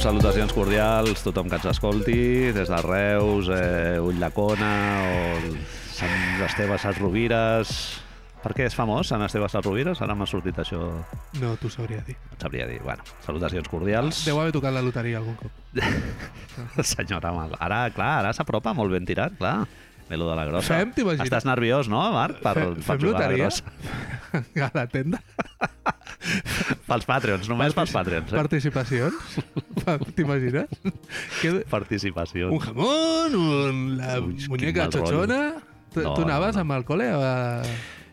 Go! Salutacions cordials, tothom que ens escolti, des de Reus, eh, Ulldecona o Sant Esteve Rovires. Per què és famós Sant Esteve Rovires? Ara m'ha sortit això, No, t'ho sabria dir. et sabria dir. Bueno, salutacions cordials. Deu haver tocat la loteria algun cop. Senyora. Ara, clar, ara s'apropa molt ben tirat, clar. Ve lo de la grossa. Fem, t'imagines? Estàs nerviós, no, Marc? Per, Fem- per fem a loteria? grossa. A la tenda. Pels Patreons, només pels Patreons. Eh? Participacions. T'imagines? Que... Participació. Un jamón, un... la Ui, muñeca xoxona... Tu, No, tu anaves no, no. amb el col·le? A...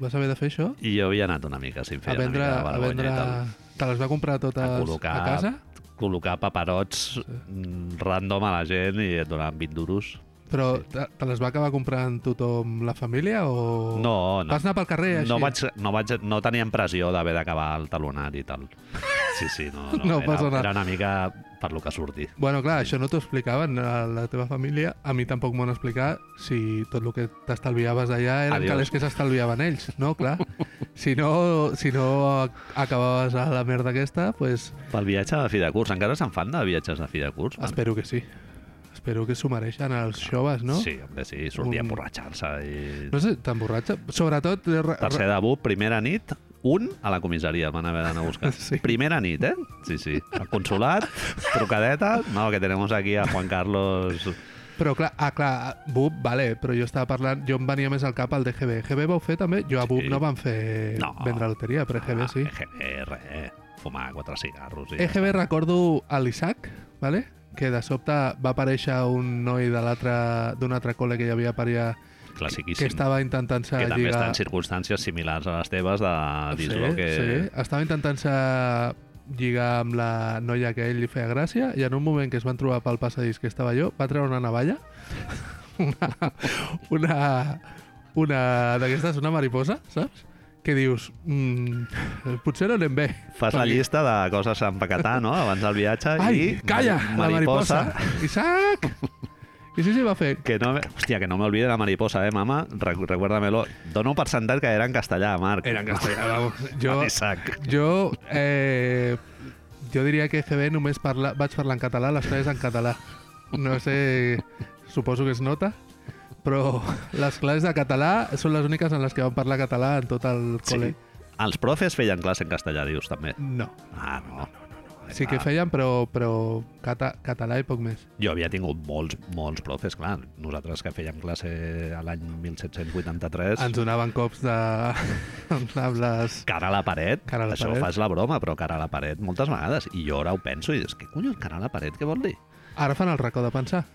Vas haver de fer això? I jo havia anat una mica, si em A feia vendre... una mica de A vergonya vendre... i tal. Te les va comprar totes A col·locar, a casa? col·locar paperots mm, random a la gent i et donaven 20 duros. Però te, te les va acabar comprant tothom la família o... No, no. Vas anar pel carrer així? No, vaig, no, vaig, no teníem pressió d'haver d'acabar el talonari i tal. Sí, sí, no, no, No era, era una mica per lo que surti. Bueno, clar, això no t'ho explicaven a la teva família. A mi tampoc m'ho han explicat si tot el que t'estalviaves allà eren Adiós. calés que s'estalviaven ells, no? Clar. Si no, si no acabaves a la merda aquesta, pues Pel viatge de fi de curs. Encara se'n fan de viatges de fi de curs? Espero que sí. Espero que s'ho mereixen els joves, no? Sí, hombre, sí, sortir a Un- emborratxar-se. I... No sé, t'emborratxa? Sobretot... eh, re- Tercer de BUP, primera nit, un a la comissaria, van haver d'anar a buscar. Sí. Primera nit, eh? Sí, sí. Al consulat, trucadeta, no, que tenemos aquí a Juan Carlos... Però clar, ah, clar, BUP, vale, però jo estava parlant, jo em venia més al cap al DGB. EGB vau fer també? Jo a BUP Sí. no van fer No. vendre loteria, però EGB sí. EGB, res, fumar quatre cigarros. I EGB recordo a l'Isaac, vale? que de sobte va aparèixer un noi de l'altre d'un altre col·le que hi havia per allà que Classiquíssim. estava intentant-se que també lligar... està en circumstàncies similars a les teves de dir-lo sí, que... sí. Estava intentant-se lligar amb la noia que a ell li feia gràcia i en un moment que es van trobar pel passadís que estava jo, va treure una navalla una, una, una d'aquestes, una mariposa, saps? Que dius, mm, potser no anem bé. Fas la llista de coses a empaquetar, no?, abans del viatge Ai, i... calla, la mariposa. Isaac! I sí, sí, va fer. Que no, me- hòstia, que no me olvide la mariposa, eh, mama? Re recuérdamelo. Dono per sentat que era en castellà, Marc. Era en castellà, vamos. Jo, jo, eh, jo diria que EGB només parla, vaig parlar en català, les classes en català. No sé, suposo que es nota, però les classes de català són les úniques en les que van parlar català en tot el Sí. col·le. Els profes feien classe en castellà, dius, també. No. Ah, no. Sí que feien, però, però cata, català i poc més. Jo havia tingut molts, molts profes, clar. Nosaltres que fèiem classe a l'any 1783... Ens donaven cops de... amb les... cara a la paret, Cara a la això paret. fas la broma, però cara a la paret moltes vegades. I jo ara ho penso i dius, què collons, cara a la paret, què vol dir? Ara fan el racó de pensar.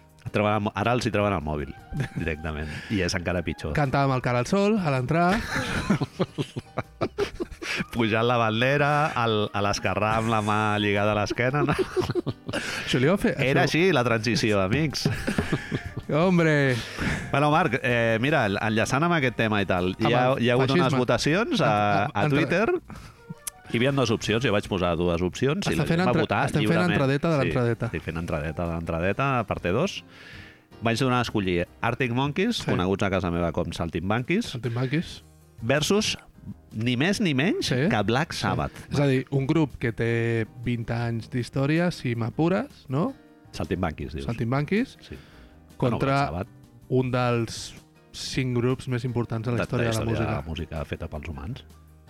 Mo- ara els hi treuen el mòbil, directament. I és encara pitjor. Cantàvem el cara al sol a l'entrar. Pujant la bandera, al, a l'esquerrà amb la mà lligada a l'esquena. No? Això li va fer... Era això- així la transició, amics. Hombre, Bueno, Marc, eh, mira, enllaçant amb aquest tema i tal, hi ha, hi ha hagut feixisme. unes votacions a, a Twitter hi havia dues opcions, jo vaig posar dues opcions i la fent gent va entre- votar estem fent lliurement. entradeta de l'entradeta. Sí, estic fent entradeta de l'entradeta, parte 2. Vaig donar a escollir Arctic Monkeys, Sí. coneguts a casa meva com Saltimbanquis, Saltimbanquis. versus ni més ni menys Sí. que Black Sabbath. És a dir, un grup que té 20 anys d'història, si m'apures, no? Saltimbanquis, dius. Saltimbanquis, Sí. contra Black Sabbath, un dels cinc grups més importants de la història de la música. de la música feta pels humans.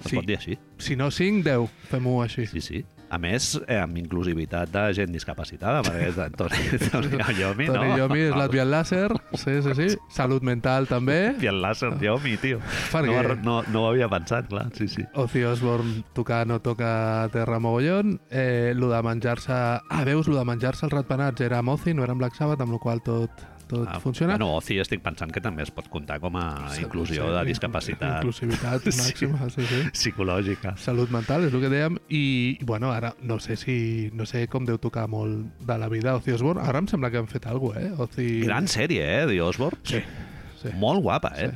Es Sí. pot dir així? Si no 5, 10. Fem-ho així. Sí, sí. A més, eh, amb inclusivitat de gent discapacitada, perquè és de Toni, Toni Iommi, no? Toni Iommi és l'Adrián Láser. Sí, sí, sí. Salut mental també. I el láser Iommi, tio. Per No, no, no ho havia pensat, clar, sí, sí. Ozzy Osbourne tocar no toca terra mogollon. Eh, lo de menjar-se... Ah, veus, lo de menjar-se els ratpenats era amb Ozzy, no era amb Black Sabbath, amb la qual tot, tot Ah, funciona. Bueno, Oci estic pensant que també es pot comptar com a Sí, inclusió sí, de discapacitat Inclusivitat Sí. màxima, sí, sí. psicològica. Salut mental, és el que dèiem. I, bueno, ara no sé si... No sé com deu tocar molt de la vida Ozzy Osbourne. Ara em sembla que han fet alguna cosa, eh? Ozzy... Gran sèrie, eh, The Osborne. Sí, sí. Molt guapa, eh?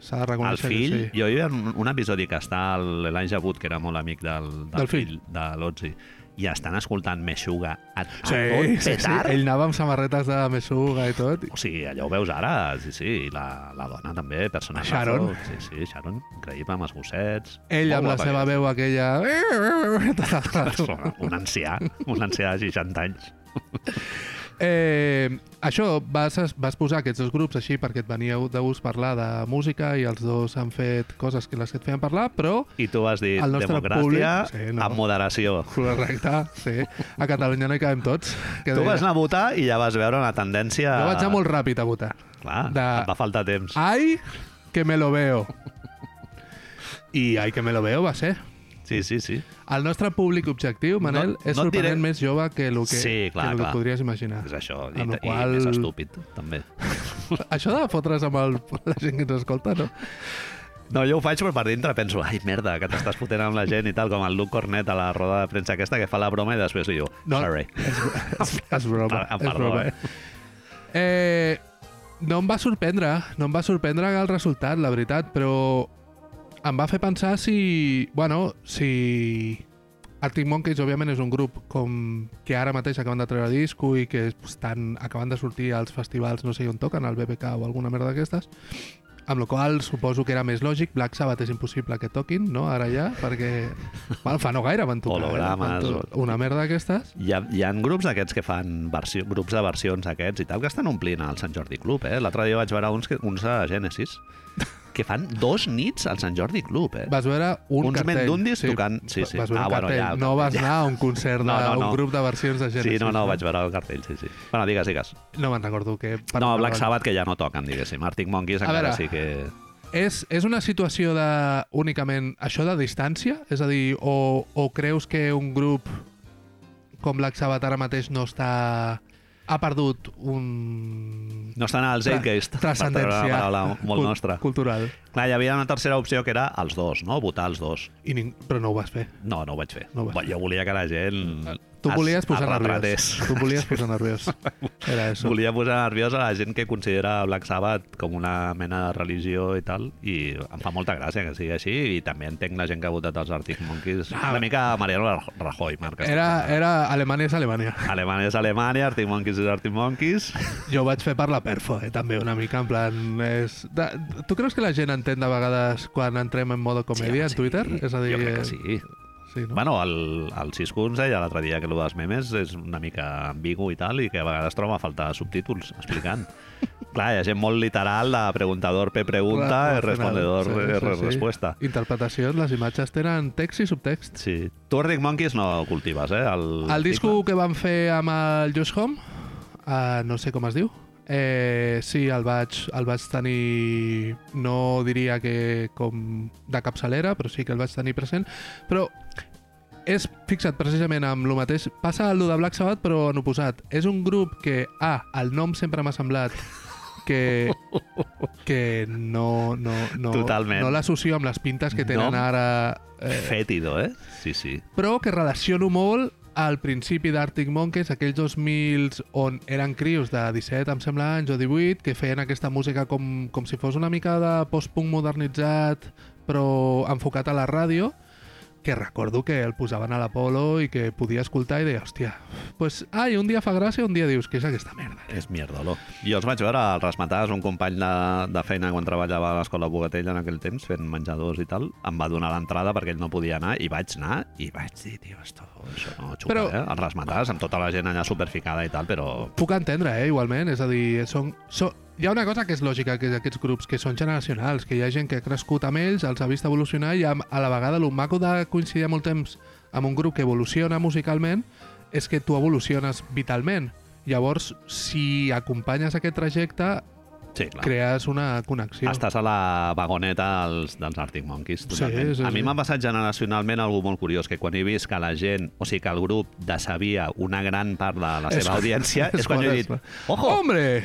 S'ha de El reconèixer fill, que sí. jo hi havia un, un episodi que està el- l'Elijah Wood, que era molt amic del, del, Del fill, fill. de l'Ozzy, i estan escoltant Meshuga a, a Sí, tot sí, sí. petar. Ell anava amb samarretes de Mesuga i tot. O sigui, allò ho veus ara, sí, sí, la, la dona també, persona Sharon. Sí, sí, Sharon, increïble, amb els gossets. Ell amb la seva veu aquella... Un ancià, un ancià de 60 anys. Eh, això, vas, vas posar aquests dos grups així perquè et veníeu de gust parlar de música i els dos han fet coses que les que et feien parlar, però I tu vas dir democràcia públic- sí, no. amb moderació. correcte, sí. A Catalunya no hi cabem tots. Que Tu deia. vas anar a votar i ja vas veure una tendència... Jo vaig anar molt ràpid a votar. Clar, de- et va faltar temps. Ai, que me lo veo. I ai, que me lo veo va ser. Sí, sí, sí. El nostre públic objectiu, Manel, No- és no diré- sorprenent més jove que el que, Sí, clar, que, el que clar. podries imaginar. És això, i, Amb i qual- més estúpid, també. Això de fotre's amb el, la gent que ens escolta, no? No, jo ho faig, però per dintre penso, ai, merda, que t'estàs fotent amb la gent i tal, com el Luc Cornet a la roda de premsa aquesta, que fa la broma i després diu, No, sorry. És, és, és broma. Ah, és broma. eh? Eh, no em va sorprendre, no em va sorprendre el resultat, la veritat, però em va fer pensar si... Bueno, si... Arctic Monkeys, òbviament, és un grup com que ara mateix acaben de treure disco i que estan acabant de sortir als festivals, no sé on toquen, al BBK o alguna merda d'aquestes, amb la qual suposo que era més lògic. Black Sabbath és impossible que toquin, no?, ara ja, perquè... Bueno, fa no gaire van tocar. Hologrames, Eh? Van to- Una merda d'aquestes. Hi ha, hi ha grups d'aquests que fan versió, grups de versions aquests i tal, que estan omplint el Sant Jordi Club, eh? L'altre dia vaig veure uns, uns de Genesis que fan dos nits al Sant Jordi Club, eh? Vas veure un Uns cartell. Mendundis tocant- sí, sí. Vas veure Ah, un bueno, cartell. ja, no vas ja. anar a un concert d'un No, no, no. grup de versions de Genesis. Sí, no, no, vaig veure el cartell, sí, sí. Bueno, digues, digues. No me'n recordo que... per- No, Black Sabbath que ja no toquen, diguéssim. Arctic Monkeys A encara veure. sí que... És, és una situació de, únicament això de distància? És a dir, o, o creus que un grup com Black Sabbath ara mateix no està... ha perdut un... No estan al Zeitgeist, transcendència una paraula molt nostra. cultural. Clar, hi havia una tercera opció que era els dos, no? Votar els dos. I ning... Però no ho vas fer. No, no ho vaig fer. No ho vas jo volia que la gent Tu es- volies posar es nerviós. Tu volies posar nerviós. Era això. Volia posar nerviós a la gent que considera Black Sabbath com una mena de religió i tal, i em fa molta gràcia que sigui així, i també entenc la gent que ha votat els Arctic Monkeys. Ah. Una mica Mariano Rajoy, Marc. Era, era Alemanya és Alemanya. Alemanya és Alemanya, Arctic Monkeys és Arctic Monkeys. Jo ho vaig fer per la perfo, eh, també, una mica, en plan... És... De... Tu creus que la gent entén de vegades quan entrem en modo comèdia Sí, en Twitter? sí. És a dir... Jo crec eh, que sí. Sí no? Bueno, el, el Cisco ens deia l'altre dia que el dels memes és una mica ambigu i tal, i que a vegades troba a faltar subtítols explicant. Clar, hi ha gent molt literal de preguntador P pregunta, Relacionat. R respondedor R respuesta. Interpretacions, les imatges tenen text i subtext. Sí. Tu Arctic Monkeys no cultives, eh? El, El disco que van fer amb el Josh Home, uh, no sé com es diu, eh, sí, el vaig, el vaig tenir, no diria que com de capçalera, però sí que el vaig tenir present, però és fixat precisament amb el mateix. Passa el de Black Sabbath, però en oposat. És un grup que, ah, el nom sempre m'ha semblat que, que no, no, no, Totalment. no l'associo amb les pintes que tenen Nom ara eh, Fétido, eh? Sí, sí. però que relaciono molt al principi d'Arctic Monkeys, aquells 2000 on eren crios de 17, em sembla, anys o 18, que feien aquesta música com, com si fos una mica de post-punk modernitzat, però enfocat a la ràdio, que recordo que el posaven a l'Apolo i que podia escoltar i deia, hòstia, pues, ai, un dia fa gràcia, un dia dius, què és aquesta merda? És mierdolo. Jo els vaig veure al Rasmatàs, un company de, de feina quan treballava a l'escola Bogatell en aquell temps, fent menjadors i tal, em va donar l'entrada perquè ell no podia anar, i vaig anar i vaig dir, tio, esto, això no xupa, Però- eh? El Rasmatàs, amb tota la gent allà superficada i tal, però... Puc entendre, eh, igualment, és a dir, són, són, hi ha una cosa que és lògica, que aquests grups que són generacionals, que hi ha gent que ha crescut amb ells, els ha vist evolucionar i amb, a la vegada el maco de coincidir molt temps amb un grup que evoluciona musicalment és que tu evoluciones vitalment. Llavors, si acompanyes aquest trajecte, Sí, clar. crees una connexió. Estàs a la vagoneta dels, dels Arctic Monkeys, totalment. Sí, sí, a mi sí. m'ha passat generacionalment algú molt curiós, que quan he vist que la gent, o sigui, que el grup decebia una gran part de la seva audiència, és, és quan jo he dit, es- ojo, Hombre!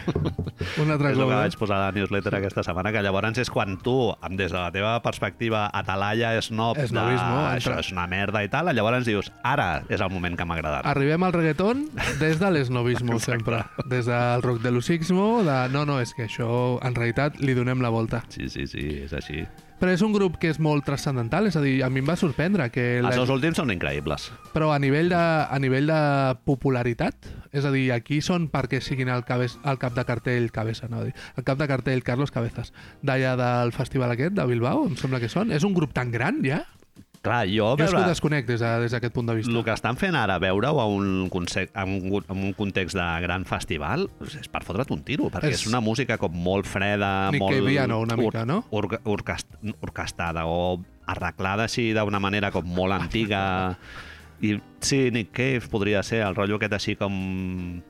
Una altra és el que cosa. vaig posar a la newsletter aquesta setmana, que llavors és quan tu, amb des de la teva perspectiva atalaya, snob, de, Esnobismo, això és una merda i tal, llavors dius, ara és el moment que m'ha agradat. Arribem al reggaeton des de l'esnovismo, sempre. Des del rock de l'usixmo, de no, no, és que això això, en realitat, li donem la volta. Sí, sí, sí, és així. Però és un grup que és molt transcendental, és a dir, a mi em va sorprendre que... Els seus últims són increïbles. Però a nivell, de, a nivell de popularitat, és a dir, aquí són perquè siguin el, cabez, el cap de cartell Cabeza, no? El cap de cartell Carlos Cabezas, d'allà del festival aquest, de Bilbao, em sembla que són. És un grup tan gran, ja? Clar, jo, Jo és que ho veure, desconec des de- des d'aquest punt de vista. el que estan fent ara, veure-ho a un, conce- a un, a un context de gran festival, és per fotre't un tiro, perquè és, És- una música com molt freda, Nick molt... Cave piano, una mica, no? Or, orquest, orquestada o arreglada així d'una manera com molt antiga. I sí, Nick Cave podria ser el rotllo aquest així com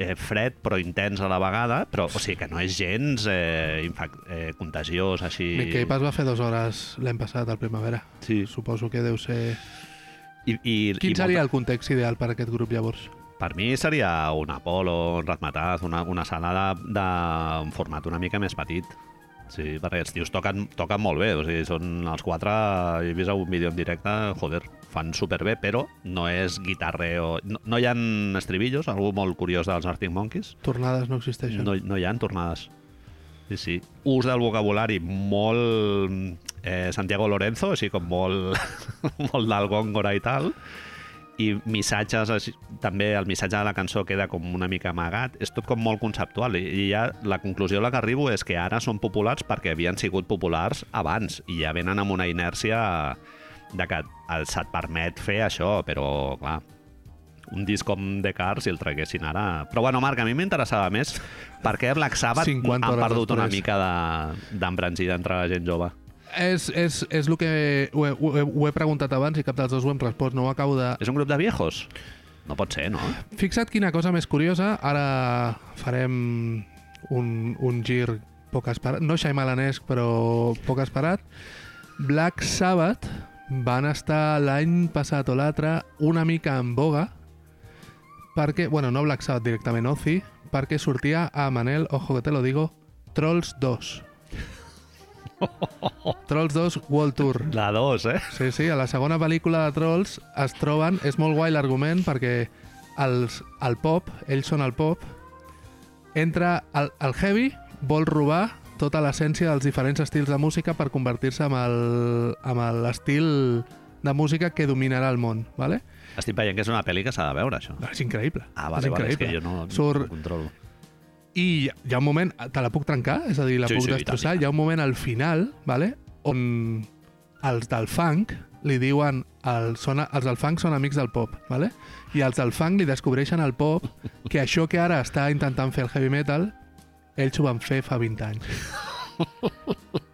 eh, fred però intens a la vegada, però o sigui que no és gens eh, eh, contagiós així... Cave es va fer dues hores l'any passat, al Primavera. Sí. Suposo que deu ser... I, i, Quin i seria molta- el context ideal per a aquest grup, llavors? Per mi seria un Apolo, un Razmataz, una, una sala de, de un format una mica més petit. Sí, perquè els tios toquen, toquen molt bé, o sigui, són els quatre, he vist un vídeo en directe, joder, fan superbé, però no és guitarreo... No, no hi ha estribillos, algú molt curiós dels Arctic Monkeys, Tornades no existeixen. no, no hi ha tornades. Sí, sí. Ús del vocabulari molt eh, Santiago Lorenzo, així com molt, molt del Góngora i tal, i missatges, així, també el missatge de la cançó queda com una mica amagat, és tot com molt conceptual, i, i ja la conclusió a la que arribo és que ara són populars perquè havien sigut populars abans, i ja venen amb una inèrcia de que el, se't permet fer això, però clar, un disc com The Cars si el traguessin ara... Però bueno, Marc, a mi m'interessava més perquè Black Sabbath 50 han perdut una després. mica de- d'embranzida entre la gent jove. És, és, és el que ho he, ho, he, ho he preguntat abans i cap dels dos ho hem respost. No ho acabo de... És un grup de viejos? No pot ser, no? Fixa't quina cosa més curiosa. Ara farem un, un gir poc esperat. No xaimalanesc, però poc esperat. Black Sabbath van estar l'any passat o l'altre una mica en boga perquè, bueno, no Black Sabbath directament, Ozzy, perquè sortia a Manel, ojo que te lo digo, Trolls 2. Trolls 2 World Tour. La 2, eh? Sí, sí, a la segona pel·lícula de Trolls es troben... És molt guai l'argument perquè els, el pop, ells són el pop, entra el, el heavy, vol robar tota l'essència dels diferents estils de música per convertir-se en l'estil de música que dominarà el món, ¿vale? Estic veient que és una pel·li que s'ha de veure, això. No, és increïble. Ah, és vale, vale, és increïble. que jo no, no Surt, ho controlo. i hi ha un moment, te la puc trencar, és a dir, la Sí, puc sí, destrossar, hi ha un moment al final, vale? on els del funk li diuen, el, són, els del funk són amics del pop, vale? i els del funk li descobreixen al pop que això que ara està intentant fer el heavy metal, ells ho van fer fa 20 anys.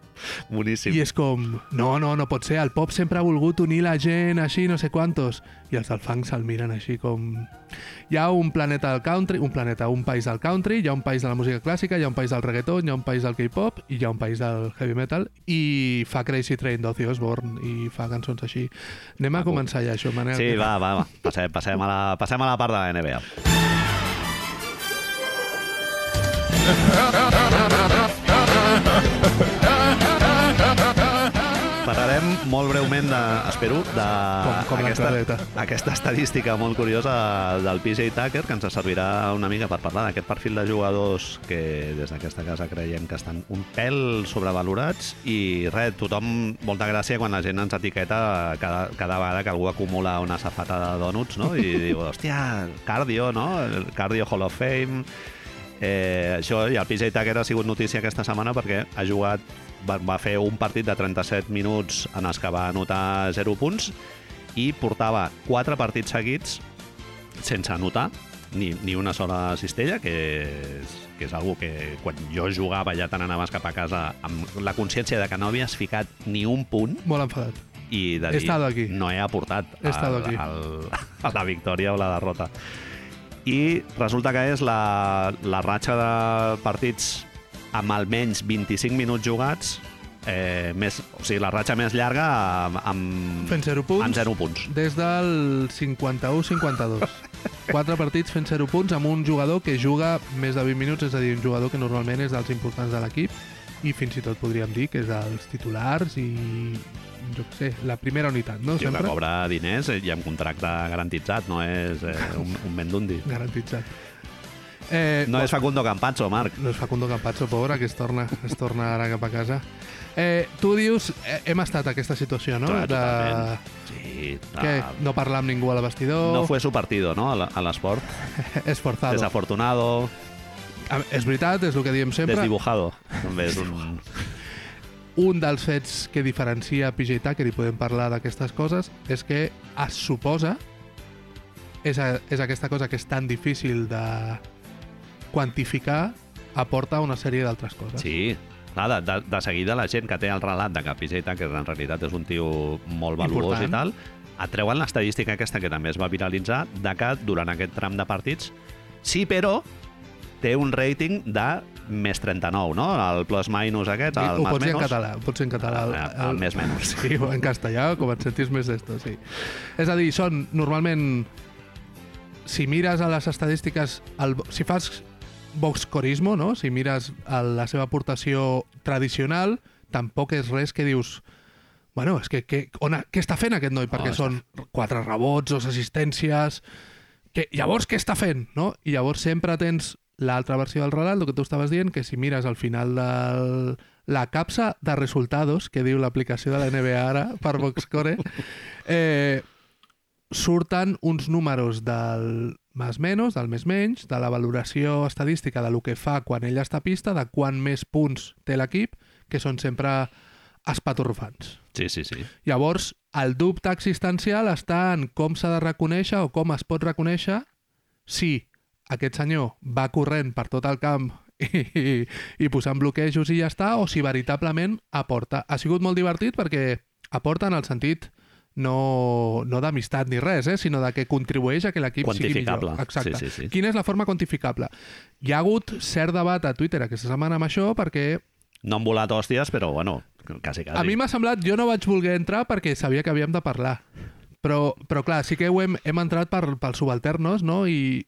Boníssim. I és com, no, no, no pot ser, el pop sempre ha volgut unir la gent així, no sé quantos. I els del funk se'l miren així com... Hi ha un planeta del country, un planeta, un país del country, hi ha un país de la música clàssica, hi ha un país del reggaeton, hi ha un país del K-pop i hi ha un país del heavy metal i fa Crazy Train d'Ozzy Osbourne i fa cançons així. Anem a Maco. començar ja això, Manel. Sí, va, va, va. Passem, passem, a la, passem a la part de la NBA. Parlarem molt breument, de, espero, de Com- com aquesta, estadística molt curiosa del PJ Tucker que ens servirà una mica per parlar d'aquest perfil de jugadors que des d'aquesta casa creiem que estan un pèl sobrevalorats i res, tothom, molta gràcia quan la gent ens etiqueta cada, cada vegada que algú acumula una safata de donuts, no? I diu, hòstia, cardio, no? El cardio Hall of Fame... Eh, això, i el PJ Tucker ha sigut notícia aquesta setmana perquè ha jugat, va, va fer un partit de 37 minuts en els que va anotar 0 punts i portava 4 partits seguits sense anotar ni, ni una sola cistella, que és, que és algo que quan jo jugava ja te n'anaves cap a casa amb la consciència de que no havies ficat ni un punt Molt enfadat. i de dir, aquí. no he aportat aquí. al- a la victòria o la derrota. I resulta que és la, la ratxa de partits amb almenys 25 minuts jugats, eh, més, o sigui, la ratxa més llarga amb, amb, Fent 0 punts. amb 0 punts. Des del 51-52. Quatre partits fent 0 punts amb un jugador que juga més de 20 minuts, és a dir, un jugador que normalment és dels importants de l'equip i fins i tot podríem dir que és dels titulars i, jo què sé, la primera unitat, no? Que Sempre cobra diners i amb contracte garantitzat, no és eh, un, un mendundi. garantitzat. Eh, No és Facundo Campazzo, Marc. No és Facundo Campazzo, pobre, que es torna, es torna ara cap a casa. Eh, tu dius, eh, hem estat aquesta situació, no? Clar, de... totalment. Sí, Què? ah, No parlar amb ningú a la vestidor, no fue su partido, no?, a l'esport. esforzado. Desafortunado, És veritat, és el que diem sempre. desdibujado. També és un... Un dels fets que diferencia PJ Tucker, i podem parlar d'aquestes coses, és que es suposa, és, a, és aquesta cosa que és tan difícil de quantificar, aporta una sèrie d'altres coses. Sí, clar, de, de, de seguida la gent que té el relat de que PJ Tucker en realitat és un tio molt valuós Important. i tal, atreuen l'estadística aquesta que també es va viralitzar de que durant aquest tram de partits sí, però té un rating de més 39, no? El plus-minus aquest, el ho más pots dir en menos. català, ho pots dir en català. El- el més menys. Sí, en castellà, com et sentis més d'esto, sí. És a dir, són normalment... Si mires a les estadístiques... El, si fas boxcorismo, no? Si mires a la seva aportació tradicional, tampoc és res que dius... Bueno, és que, que on, què està fent aquest noi? Perquè està- són quatre rebots, dos assistències... Que, llavors, què està fent? No? I llavors sempre tens l'altra versió del relat, el que tu estaves dient, que si mires al final de la capsa de resultados que diu l'aplicació de la NBA ara per Boxcore, eh, surten uns números del més menys, del més menys, de la valoració estadística de lo que fa quan ell està a pista, de quan més punts té l'equip, que són sempre espatorrofants. Sí, sí, sí. Llavors, el dubte existencial està en com s'ha de reconèixer o com es pot reconèixer si aquest senyor va corrent per tot el camp i, i posant bloquejos i ja està, o si veritablement aporta. Ha sigut molt divertit perquè aporta en el sentit no, no d'amistat ni res, eh, sinó de que contribueix a que l'equip sigui millor. Quantificable. Exacte. Sí, sí, sí. Quina és la forma quantificable? Hi ha hagut cert debat a Twitter aquesta setmana amb això perquè No han volat hòsties, però bueno, quasi, quasi. a mi m'ha semblat, jo no vaig voler entrar perquè sabia que havíem de parlar. Però, però clar, sí que ho hem, hem entrat per, pels subalternos, no? I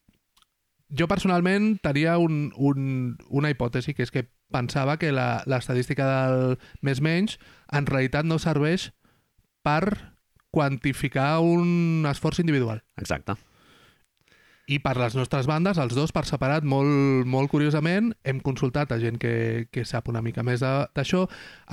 jo personalment tenia un, un, una hipòtesi, que és que pensava que la- l'estadística del més menys en realitat no serveix per quantificar un esforç individual. Exacte. I per les nostres bandes, els dos per separat, molt, molt curiosament, hem consultat a gent que, que sap una mica més d'això.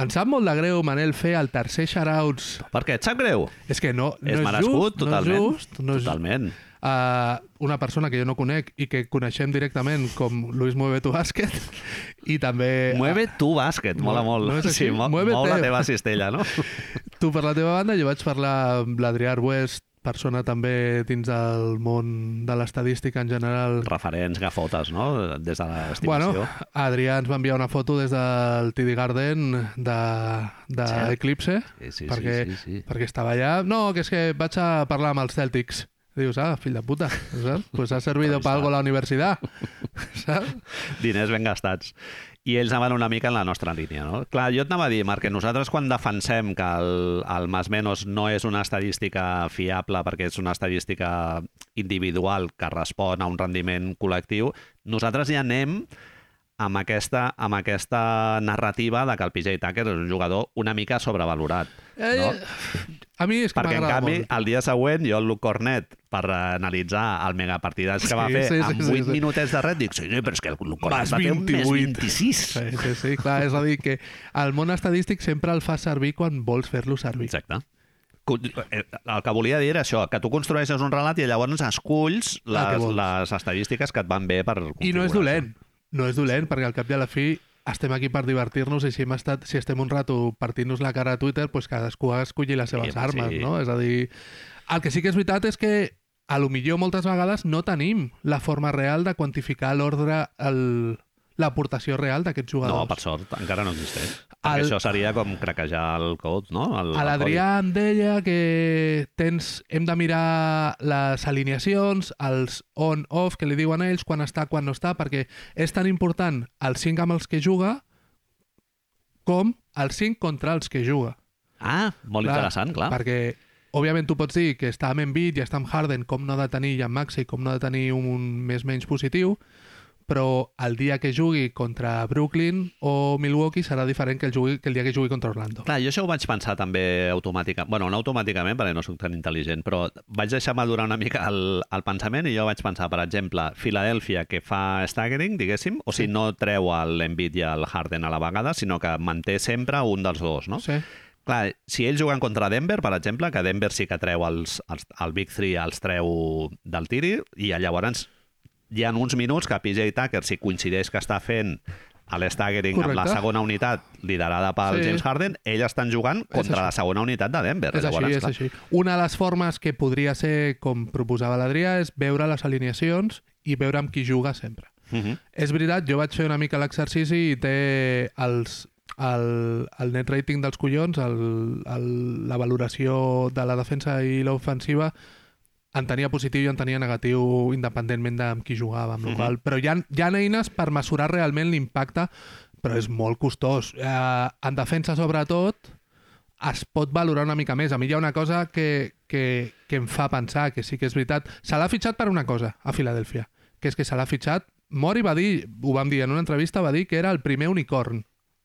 Ens sap molt de greu, Manel, fer el tercer shoutouts. Per què et sap greu? És que no, no és és, merescut, just, totalment. no és just. No és, Totalment. Uh, una persona que jo no conec i que coneixem directament com Luis Mueve tu Bàsquet i també... Mueve tu bàsquet, mola molt. no sí, mo mou la teva cistella, no? Tu per la teva banda, jo vaig parlar amb l'Adrià Arbuest, persona també dins del món de l'estadística en general. Referents, gafotes, no? Des de Bueno, l'estimació. Adrià ens va enviar una foto des del TD Garden de, de. Eclipse, sí, sí, perquè, sí, sí, sí. perquè estava allà. No, que és que vaig a parlar amb els Celtics. Dius, ah, fill de puta, saps? Pues ha servido para algo la universitat, saps? Diners ben gastats. I ells anaven una mica en la nostra línia, no? Clar, jo et anava a dir, Marc, que nosaltres quan defensem que el, el más menos no és una estadística fiable perquè és una estadística individual que respon a un rendiment col·lectiu, nosaltres ja anem amb aquesta, amb aquesta narrativa de que el PJ Tucker és un jugador una mica sobrevalorat. No? Eh, a mi és que Perquè, en canvi, molt. el dia següent, jo el Luke Cornet, per analitzar el megapartidàs que Sí, va fer sí, sí, amb sí, 8 sí. minutets de red, dic, sí, però és que el Luke Cornet va fer un més 28. 26. Sí, sí, sí, clar, és a dir, que el món estadístic sempre el fa servir quan vols fer-lo servir. Exacte. Eh, El que volia dir era això, que tu construeixes un relat i llavors esculls les, les estadístiques que et van bé per I no és dolent, no és dolent, perquè al cap i a la fi estem aquí per divertir-nos i si, hem estat, si estem un rato partint-nos la cara a Twitter, pues cadascú ha d'escollir les seves Sí, armes, sí. no? És a dir, el que sí que és veritat és que a lo millor moltes vegades no tenim la forma real de quantificar l'ordre, el- l'aportació real d'aquests jugadors. No, per sort, encara no existeix. El- això seria com craquejar el code, no? El, A l'Adrià em deia que tens, hem de mirar les alineacions, els on-off, que li diuen ells, quan està, quan no està, perquè és tan important els 5 amb els que juga com els 5 contra els que juga. Ah, molt Clar, interessant, clar. Perquè, òbviament, tu pots dir que està amb Embiid i està amb Harden, com no ha de tenir i amb Maxey, com no ha de tenir un més menys positiu, però el dia que jugui contra Brooklyn o Milwaukee serà diferent que el, jugui, que el dia que jugui contra Orlando. Clar, jo això ho vaig pensar també automàticament. bueno, no automàticament, perquè no sóc tan intel·ligent, però vaig deixar madurar una mica el, el pensament i jo vaig pensar, per exemple, Filadèlfia, que fa staggering, diguéssim, o sigui, no treu l'Embiid i el Harden a la vegada, sinó que manté sempre un dels dos, no? Sí. Clar, si ells juguen contra Denver, per exemple, que Denver sí que treu els, els, el Big Three, els treu del tiri, i llavors hi ha uns minuts que PJ Tucker, si coincideix que està fent l'staggering amb la segona unitat liderada pel Sí. James Harden, ells estan jugant contra la segona unitat de Denver. És així, és clar, així. Una de les formes que podria ser, com proposava l'Adrià, és veure les alineacions i veure amb qui juga sempre. Uh -huh. És veritat, jo vaig fer una mica l'exercici i té els, el, el net rating dels collons, el, el, la valoració de la defensa i l'ofensiva, en tenia positiu i en tenia negatiu independentment de amb qui jugava, amb local. Mm -hmm. Però hi ha, hi ha eines per mesurar realment l'impacte, però és molt costós. Eh, en defensa, sobretot, es pot valorar una mica més. A mi hi ha una cosa que, que, que em fa pensar, que sí que és veritat. Se l'ha fitxat per una cosa, a Filadèlfia, que és que se l'ha fitxat... Mori va dir, ho vam dir en una entrevista, va dir que era el primer unicorn,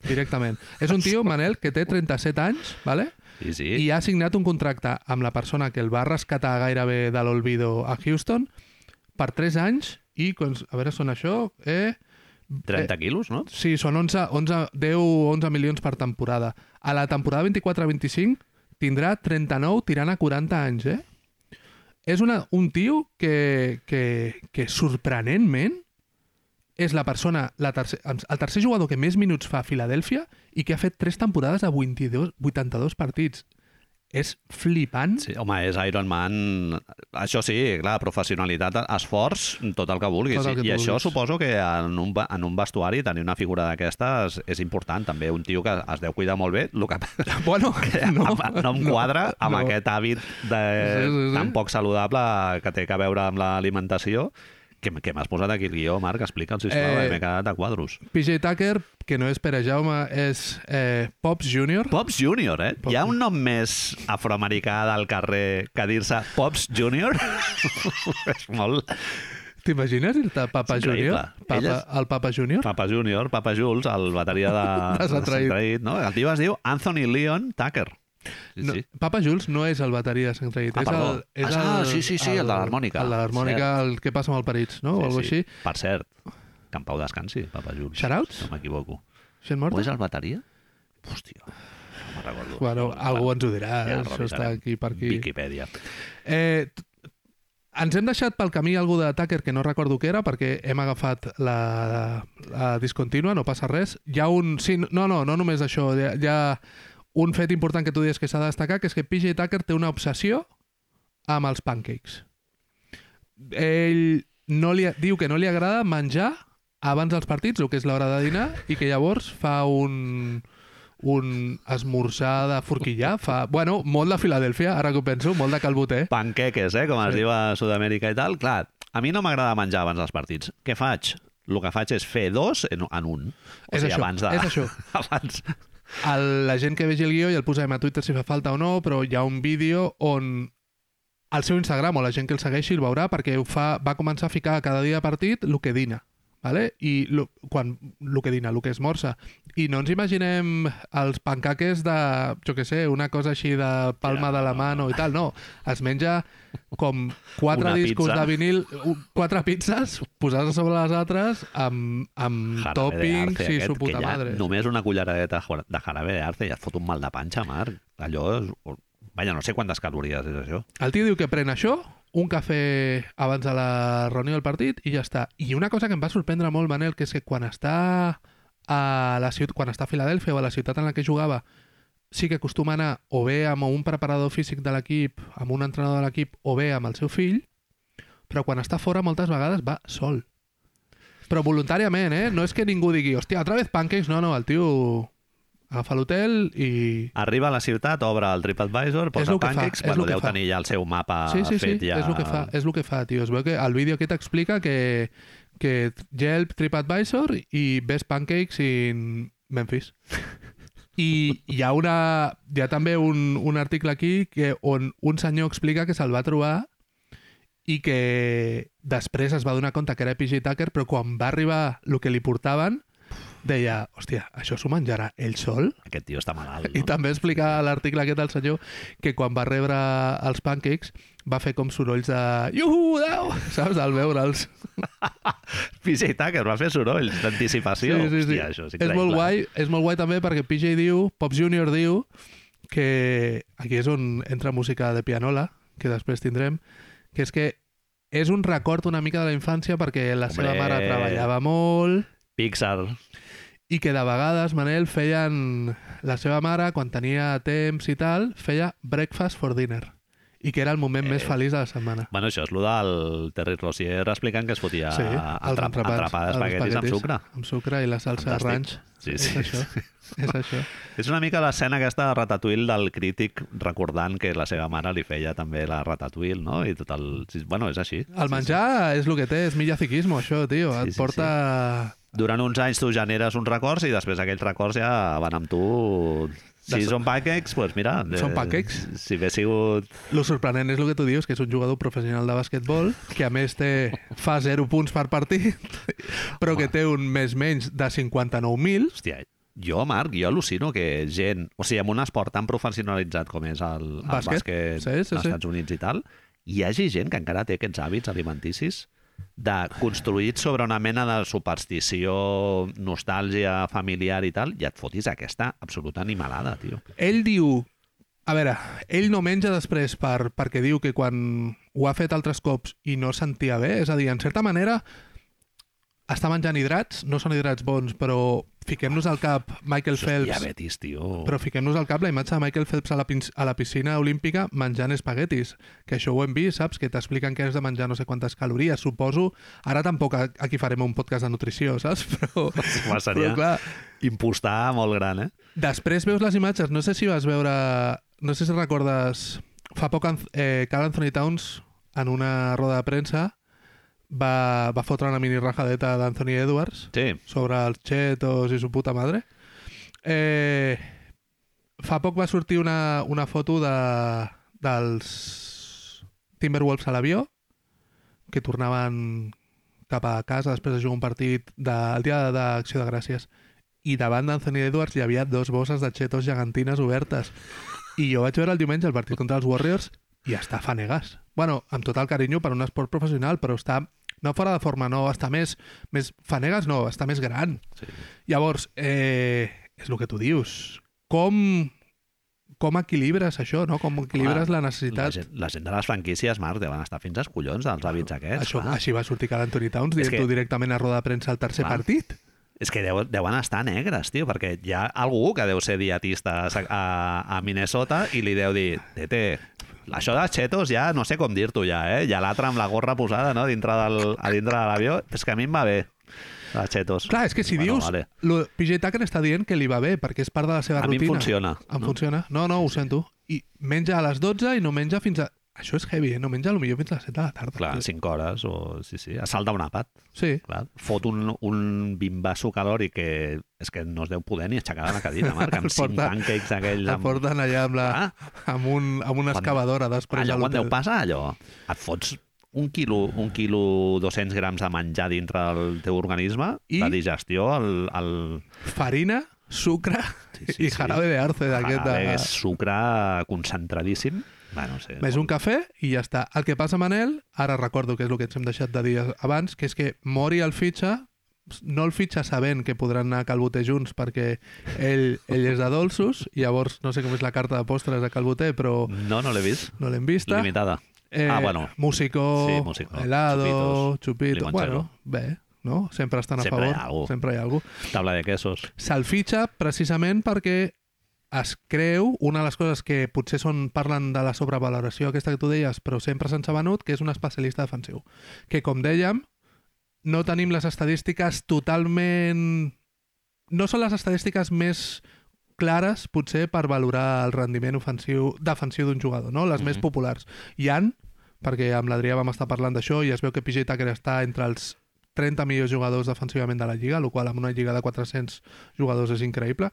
directament. és un tio, Manel, que té 37 anys, ¿vale? Sí, sí. i ha signat un contracte amb la persona que el va rescatar gairebé de l'olvido a Houston per 3 anys i, a veure, són això, eh, 30 quilos, no? Sí, són 11, 11, 10 o 11 milions per temporada. A la temporada 24-25 tindrà 39 tirant a 40 anys, eh? És una, un tio que, que, que sorprenentment és la persona, la tercer, el tercer jugador que més minuts fa a Filadèlfia i que ha fet 3 temporades de 22, 82 partits. És flipant. Sí, home, és Iron Man... Això sí, clar, professionalitat, esforç, tot el que vulguis. El que I tu això vulguis. suposo que en un, en un vestuari tenir una figura d'aquestes és important. També un tio que es deu cuidar molt bé, el que Bueno, no, no, no em quadra amb no. aquest hàbit de, Sí, sí, sí. tan poc saludable que té que veure amb l'alimentació. Què, què m'has posat aquí el guió, Marc? Explica'm, sisplau, Eh, eh... m'he quedat a quadros. PJ Tucker, que no és Pere Jaume, és eh, Pops Jr. Pops Junior, eh? Pops. Hi ha un nom més afroamericà del carrer que dir-se Pops Junior? és molt... T'imagines dir-te Papa És increïble. Junior? Papa, Elles- El Papa Junior? Papa Junior, Papa Jules, el bateria de, De Sant Traït. Traït, no? El tio es diu Anthony Leon Tucker. Sí, No, sí. Papa Jules no és el bateria de Sant Traït. Ah, és el, és Ah, el, sí, sí, sí, el de l'harmònica. El de l'harmònica, el que passa amb el Parits, no? o alguna sí, així. sí. Per cert, que en pau descansi, Papa Jules. Shoutouts? No m'equivoco. Gent O morta? és el bateria? Hòstia, no me'n recordo. Bueno, algú ens ho dirà, Ja el això està aquí per aquí. Viquipèdia. Eh, ens hem deixat pel camí algú de Tucker que no recordo què era perquè hem agafat la, la discontínua, no passa res. Hi ha un... Sí, no, no, no només això. Hi ha, hi ha un fet important que tu dius que s'ha de destacar, que és que PJ Tucker té una obsessió amb els pancakes. Ell no li, diu que no li agrada menjar abans dels partits, el que és l'hora de dinar, i que llavors fa un un esmorzar de forquillar, fa... Bueno, molt de Filadèlfia, ara que ho penso, molt de calboter. Panqueques, eh? Com es Sí. diu a Sud-amèrica i tal. Clar, a mi no m'agrada menjar abans dels partits. Què faig? El que faig és fer dos en, en un. O És sigui, això, abans de... és això. abans... El, la gent que vegi el guió ja el posarem a Twitter si fa falta o no, però hi ha un vídeo on al seu Instagram o la gent que el segueixi el veurà perquè ho fa, va començar a ficar cada dia de partit el que dina. Vale? I lo, quan, el que dina, el que esmorza. I no ens imaginem els pancaques de, jo que sé, una cosa així de palma Ja, de la no, mano i tal. No, es menja com quatre Una discos pizza. de vinil, quatre pizzas posades sobre les altres amb, amb Jarabe arce i su puta madre. Només una culleradeta de jarabe de arce ja et fot un mal de panxa, Marc. Allò és... Vaja, no sé quantes calories és això. El tio diu que pren això, un cafè abans de la reunió del partit i ja està. I una cosa que em va sorprendre molt, Manel, que és que quan està a la ciutat, quan està a Filadèlfia o a la ciutat en la que jugava, sí que acostuma a anar o bé amb un preparador físic de l'equip, amb un entrenador de l'equip, o bé amb el seu fill, però quan està fora moltes vegades va sol. Però voluntàriament, eh? No és que ningú digui, hòstia, otra vez pancakes. No, no, el tio agafa l'hotel i... Arriba a la ciutat, obre el TripAdvisor, posa el que fa, pancakes, que deu fa. tenir ja el seu mapa Sí, sí, sí, fet ja... és el que fa, és el que fa, tio. Es veu que el vídeo aquest explica que, que Yelp, TripAdvisor i Best Pancakes in Memphis. I hi ha, una, hi ha també un, un article aquí que on un senyor explica que se'l va trobar i que després es va donar compte que era PJ Tucker, però quan va arribar el que li portaven, deia, hòstia, això s'ho menjarà ell sol? Aquest tio està malalt, I no? també explica l'article aquest del senyor que quan va rebre els pancakes va fer com sorolls de Iuhu, Déu! Saps? Al veure'ls. PJ Tucker va fer sorolls d'anticipació. Hòstia, això és és molt guai, és molt guai també perquè PJ diu, Pops Junior diu que aquí és on entra música de pianola, que després tindrem, que és que és un record una mica de la infància perquè la seva Hombre. mare treballava molt Pixar. I que de vegades, Manel, feien... La seva mare, quan tenia temps i tal, feia breakfast for dinner. I que era el moment més Eh. feliç de la setmana. Bueno, això és el del Terry Rossier explicant que es fotia Sí, atrap, els d'espaguetis amb espaguetis. sucre. Amb sucre i la salsa Fantàstic. ranch. Sí, és sí. això. És això. És una mica l'escena aquesta de Ratatouille del crític recordant que la seva mare li feia també la Ratatouille, no? I tot el... sí, Bueno, és així. El menjar és el que té, és millaciquismo, això, tio. Sí, Et sí, porta... Durant uns anys tu generes uns records i després aquells records ja van amb tu... Si De- són pancakes, doncs mira... Són eh, pancakes? Si hagués sigut... Lo sorprenent és el que tu dius, que és un jugador professional de basquetbol, que a més té, fa 0 punts per partit, però que té un més menys de 59.000. Hòstia, jo, Marc, jo al·lucino que gent... O sigui, en un esport tan professionalitzat com és el, el Bàsquet. bàsquet, Sí, sí, als sí. Estats Units i tal, hi hagi gent que encara té aquests hàbits alimenticis de construïts sobre una mena de superstició, nostàlgia familiar i tal, i et fotis aquesta absoluta animalada, tio. Ell diu... A veure, ell no menja després per, perquè diu que quan ho ha fet altres cops i no sentia bé, és a dir, en certa manera està menjant hidrats, no són hidrats bons, però fiquem-nos al cap Michael Això Phelps, diabetis, tio. però fiquem-nos al cap la imatge de Michael Phelps a la, a la piscina olímpica menjant espaguetis, que això ho hem vist, saps? Que t'expliquen que has de menjar no sé quantes calories, suposo. Ara tampoc aquí farem un podcast de nutrició, saps? Però, Home, seria però clar, impostar molt gran, eh? Després veus les imatges, no sé si vas veure... No sé si recordes... Fa poc eh, Carl Anthony Towns, en una roda de premsa, va, va fotre una mini rajadeta d'Anthony Edwards Sí, sobre els chetos i su puta madre. Eh, fa poc va sortir una, una foto de, dels Timberwolves a l'avió, que tornaven cap a casa després de jugar un partit del dia d'Acció de Gràcies. I davant d'Anthony Edwards hi havia dos bosses de chetos gegantines obertes. I jo vaig veure el diumenge el partit contra els Warriors i està fanegas. Bueno, amb tot el carinyo per un esport professional, però està no fora de forma, no, està més, més fanegas no, està més gran. sí. Llavors, eh, és el que tu dius. Com, com equilibres això, no? Com equilibres Clar, la La necessitat... gent, la gent de les franquícies, Marc, deuen estar fins als collons dels hàbits aquests. Això, clar. així va sortir Carl Anthony Towns dient-ho que- directament a roda de premsa al tercer Clar. partit. És que deu, deuen estar negres, tio, perquè hi ha algú que deu ser dietista a, a, a Minnesota i li deu dir, tete, això dels xetos ja no sé com dir-t'ho ja, eh? Ja l'altre amb la gorra posada no? dintre del, a dintre de l'avió, és que a mi em va bé, els xetos. Clar, és que si Bueno, dius... vale. Lo, PJ Tucker està dient que li va bé, perquè és part de la seva A mi em rutina. funciona. Em no? funciona. No, no, ho sento. I menja a les 12 i no menja fins a... Això és heavy, eh? No menja potser fins a les 7 de la tarda. Clar, 5 hores o... Sí, sí, a salt d'un àpat. Sí. Clar, fot un, un bimbasso calòric que és que no es deu poder ni aixecar de la cadira, Marc, amb El 5 porta- pancakes aquells... La Amb... porten allà amb, la, Ah, amb, un, amb una Quan- excavadora després allò a quan deu passar, allò? Et fots un quilo, un quilo 200 grams de menjar dintre del teu organisme, I? De digestió, el, el Farina, sucre Sí, sí, i sí. jarabe de arce d'aquest... jarabe, De... és sucre concentradíssim. Bueno, no sé, Més un cafè i ja està. El que passa, Manel, ara recordo que és el que ens hem deixat de dir abans, que és que Mori el fitxa, no el fitxa sabent que podran anar a Calboter junts perquè ell, ell és de dolços, llavors no sé com és la carta de postres de Calboter, però No, no l'he vist. no l'hem vista. Limitada. Eh, Ah, bueno. Músico, Sí, músico. helado, Chupitos, chupito... Bueno, bé, no? Sempre estan a Sempre hi ha favor. algú. Sempre hi ha algú. Tabla de quesos. Se'l fitxa precisament perquè es creu, una de les coses que potser són, parlen de la sobrevaloració aquesta que tu deies, però sempre se'ns ha venut, que és un especialista defensiu. Que, com dèiem, no tenim les estadístiques totalment... No són les estadístiques més clares, potser, per valorar el rendiment ofensiu, defensiu d'un jugador, no? Les més Mhm. populars. Hi han, perquè amb l'Adrià vam estar parlant d'això, i es veu que PJ Tucker està entre els 30 millors jugadors defensivament de la Lliga, el qual amb una lliga de 400 jugadors és increïble.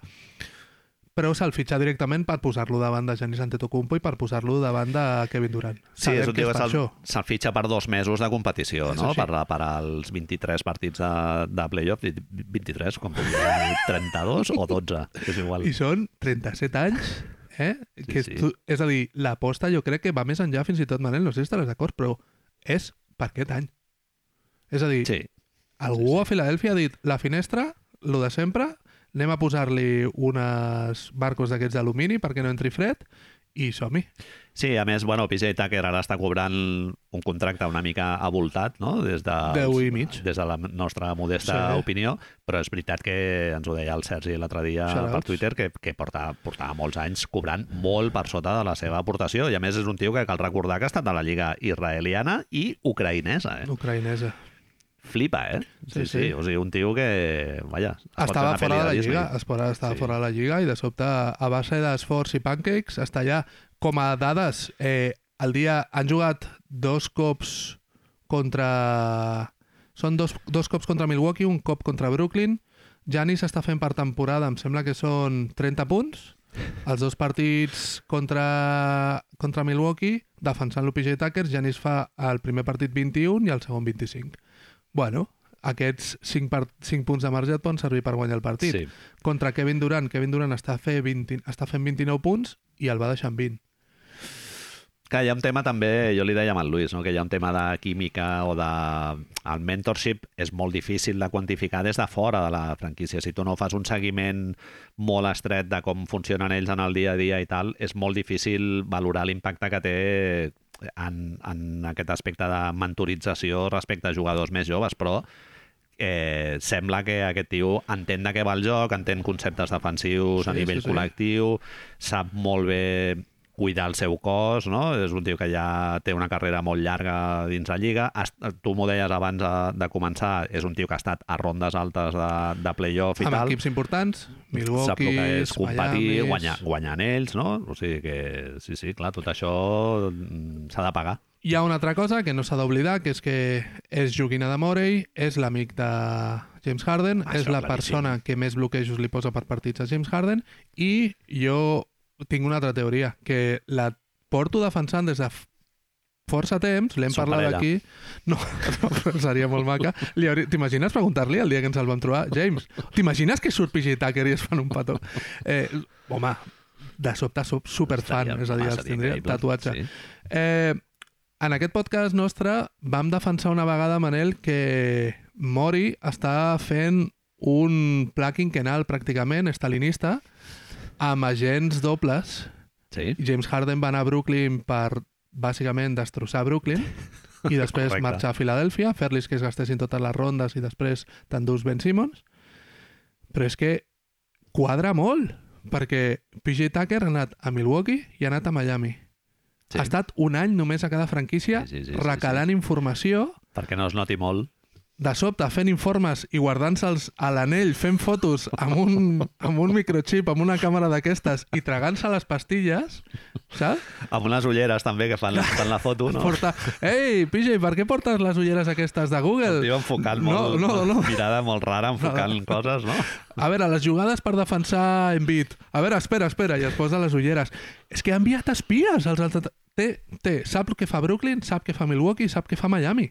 Però se'l fitxa directament per posar-lo davant de Giannis Antetokounmpo i per posar-lo davant de Kevin Durant. Sí, Sabem és que és per se'l se fitxa per dos mesos de competició, És no? així. Per, per als 23 partits de, de playoff. 23, com podria dir, 32 o 12, és igual. I són 37 anys, eh? Sí, que sí. Tu, és a dir, l'aposta jo crec que va més enllà fins i tot, Manel, no sé si estaràs d'acord, però és per aquest any. És a dir, Sí, algú sí, sí. a Filadèlfia ha dit la finestra, lo de sempre, anem a posar-li unes barcos d'aquests d'alumini perquè no entri fred i som-hi. Sí, a més, bueno, PJ Tucker ara està cobrant un contracte una mica avoltat, no? Des de, Deu i mig. Des de la nostra modesta Sí. opinió, però és veritat que ens ho deia el Sergi l'altre dia Shoutouts. per Twitter, que, que porta, portava molts anys cobrant molt per sota de la seva aportació, i a més és un tio que cal recordar que ha estat a la lliga israeliana i ucraïnesa, eh? Ucraïnesa. Flipa, eh? Sí, sí. O sigui, un tio que, vaja... es pot Estava fora de la Disney. lliga, estava, estava Sí. fora de la lliga i de sobte, a base d'esforç i pancakes, està allà. Com a dades, eh, el dia han jugat dos cops contra... Són dos, dos cops contra Milwaukee, un cop contra Brooklyn. Giannis està fent per temporada, em sembla que són 30 punts. Els dos partits contra, contra Milwaukee, defensant l'UPG Tucker, Giannis fa el primer partit 21 i el segon 25. Bueno, aquests 5, par 5 punts de marge et poden servir per guanyar el partit. Sí. Contra Kevin Durant, Kevin Durant està, fer 20, està fent 29 punts i el va deixar en 20. Que hi ha un tema també, jo li deia amb el Luis, no? que hi ha un tema de química o de... El mentorship és molt difícil de quantificar des de fora de la franquícia. Si tu no fas un seguiment molt estret de com funcionen ells en el dia a dia i tal, és molt difícil valorar l'impacte que té en, en aquest aspecte de mentorització respecte a jugadors més joves, però eh, sembla que aquest tio entén de què va el joc, entén conceptes defensius Sí, a nivell sí, sí. col·lectiu, sap molt bé cuidar el seu cos, no? És un tio que ja té una carrera molt llarga dins la lliga. Tu m'ho deies abans de, de començar, és un tio que ha estat a rondes altes de, de playoff i Amb tal. equips importants, Sap Milwaukee, el que és competir, Miami... guanyar, guanyant ells, no? O sigui que, sí, sí, clar, tot això mm, s'ha de pagar. Hi ha una altra cosa que no s'ha d'oblidar, que és que és joguina de Morey, és l'amic de James Harden, Això és la claríssim. persona que més bloquejos li posa per partits a James Harden, i jo tinc una altra teoria, que la porto defensant des de força temps, l'hem parlat aquí... No, no, però seria molt maca. Li hauria- T'imagines preguntar-li el dia que ens el vam trobar? James, t'imagines que surt PJ Tucker i es fan un petó? Eh, home, de sobte sóc superfan, Estaria- és a dir, els tindria tatuatge. Sí. Eh, en aquest podcast nostre vam defensar una vegada, Manel, que Mori està fent un pla quinquenal pràcticament estalinista amb agents dobles. Sí. James Harden va anar a Brooklyn per bàsicament destrossar Brooklyn i després Correcte. marxar a Filadèlfia, fer-los que es gastessin totes les rondes i després t'endús Ben Simmons. Però és que quadra molt, perquè PJ Tucker ha anat a Milwaukee i ha anat a Miami. Sí. Ha estat un any només a cada franquícia Sí, sí, sí, sí, recalant informació, Perquè no es noti molt. De sobte fent informes i guardant-se'ls a l'anell, fent fotos amb un, amb un microchip, amb una càmera d'aquestes i tragant-se les pastilles, saps? Amb unes ulleres també que fan, fan la foto, no? Porta... Ei, PJ, per què portes les ulleres aquestes de Google? El tio enfocant No, molt, no, no. mirada molt rara, enfocant coses, no? A veure, les jugades per defensar Embiid. A veure, espera, espera, i es posa les ulleres. És que ha enviat espies als altres... Té, té, sap el que fa Brooklyn, sap què fa Milwaukee, sap què fa Miami.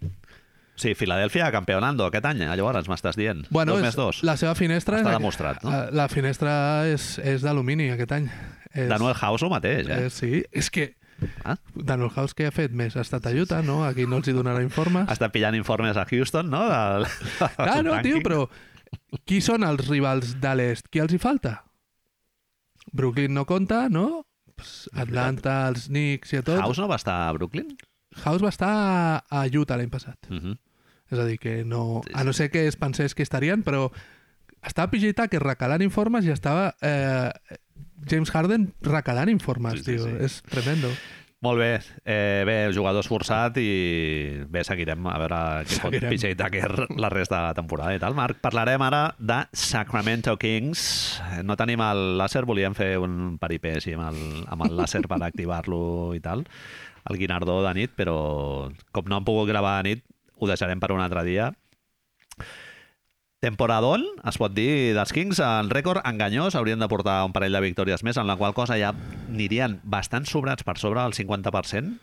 Sí, Filadèlfia campeonando aquest any, eh? llavors m'estàs dient. Bueno, dos és, més dos. la seva finestra... Està és- demostrat, no? eh, La finestra és, és d'alumini aquest any. És, Daniel House el mateix, eh? eh, sí, és que Ah? Daniel House que ha fet més? Ha estat a Utah, no? Aquí no els hi donarà informes. Està pillant informes a Houston, no? Del, Ah, no, tio, però qui són els rivals de l'est? Qui els hi falta? Brooklyn no compta, no? Atlanta, els Knicks i a tot. House no va estar a Brooklyn? House va estar a- a Utah l'any passat. Uh -huh. És a dir, que no... A no ser que es pensés que estarien, però estava PJ Tucker recalant informes i estava eh, James Harden recalant informes, Sí, sí, tio. sí. És tremendo. Molt bé. Eh, bé, jugador esforçat i bé, seguirem a veure què pot Seguirem. PJ Tucker la resta de la temporada i tal. Marc, parlarem ara de Sacramento Kings. No tenim el làser, volíem fer un peripé així amb el, amb el làser per activar-lo i tal, el Guinardó de nit, però com no hem pogut gravar de nit, ho deixarem per un altre dia. Temporadón, es pot dir, dels Kings, en rècord enganyós, haurien de portar un parell de victòries més, en la qual cosa ja anirien bastant sobrats per sobre del 50%,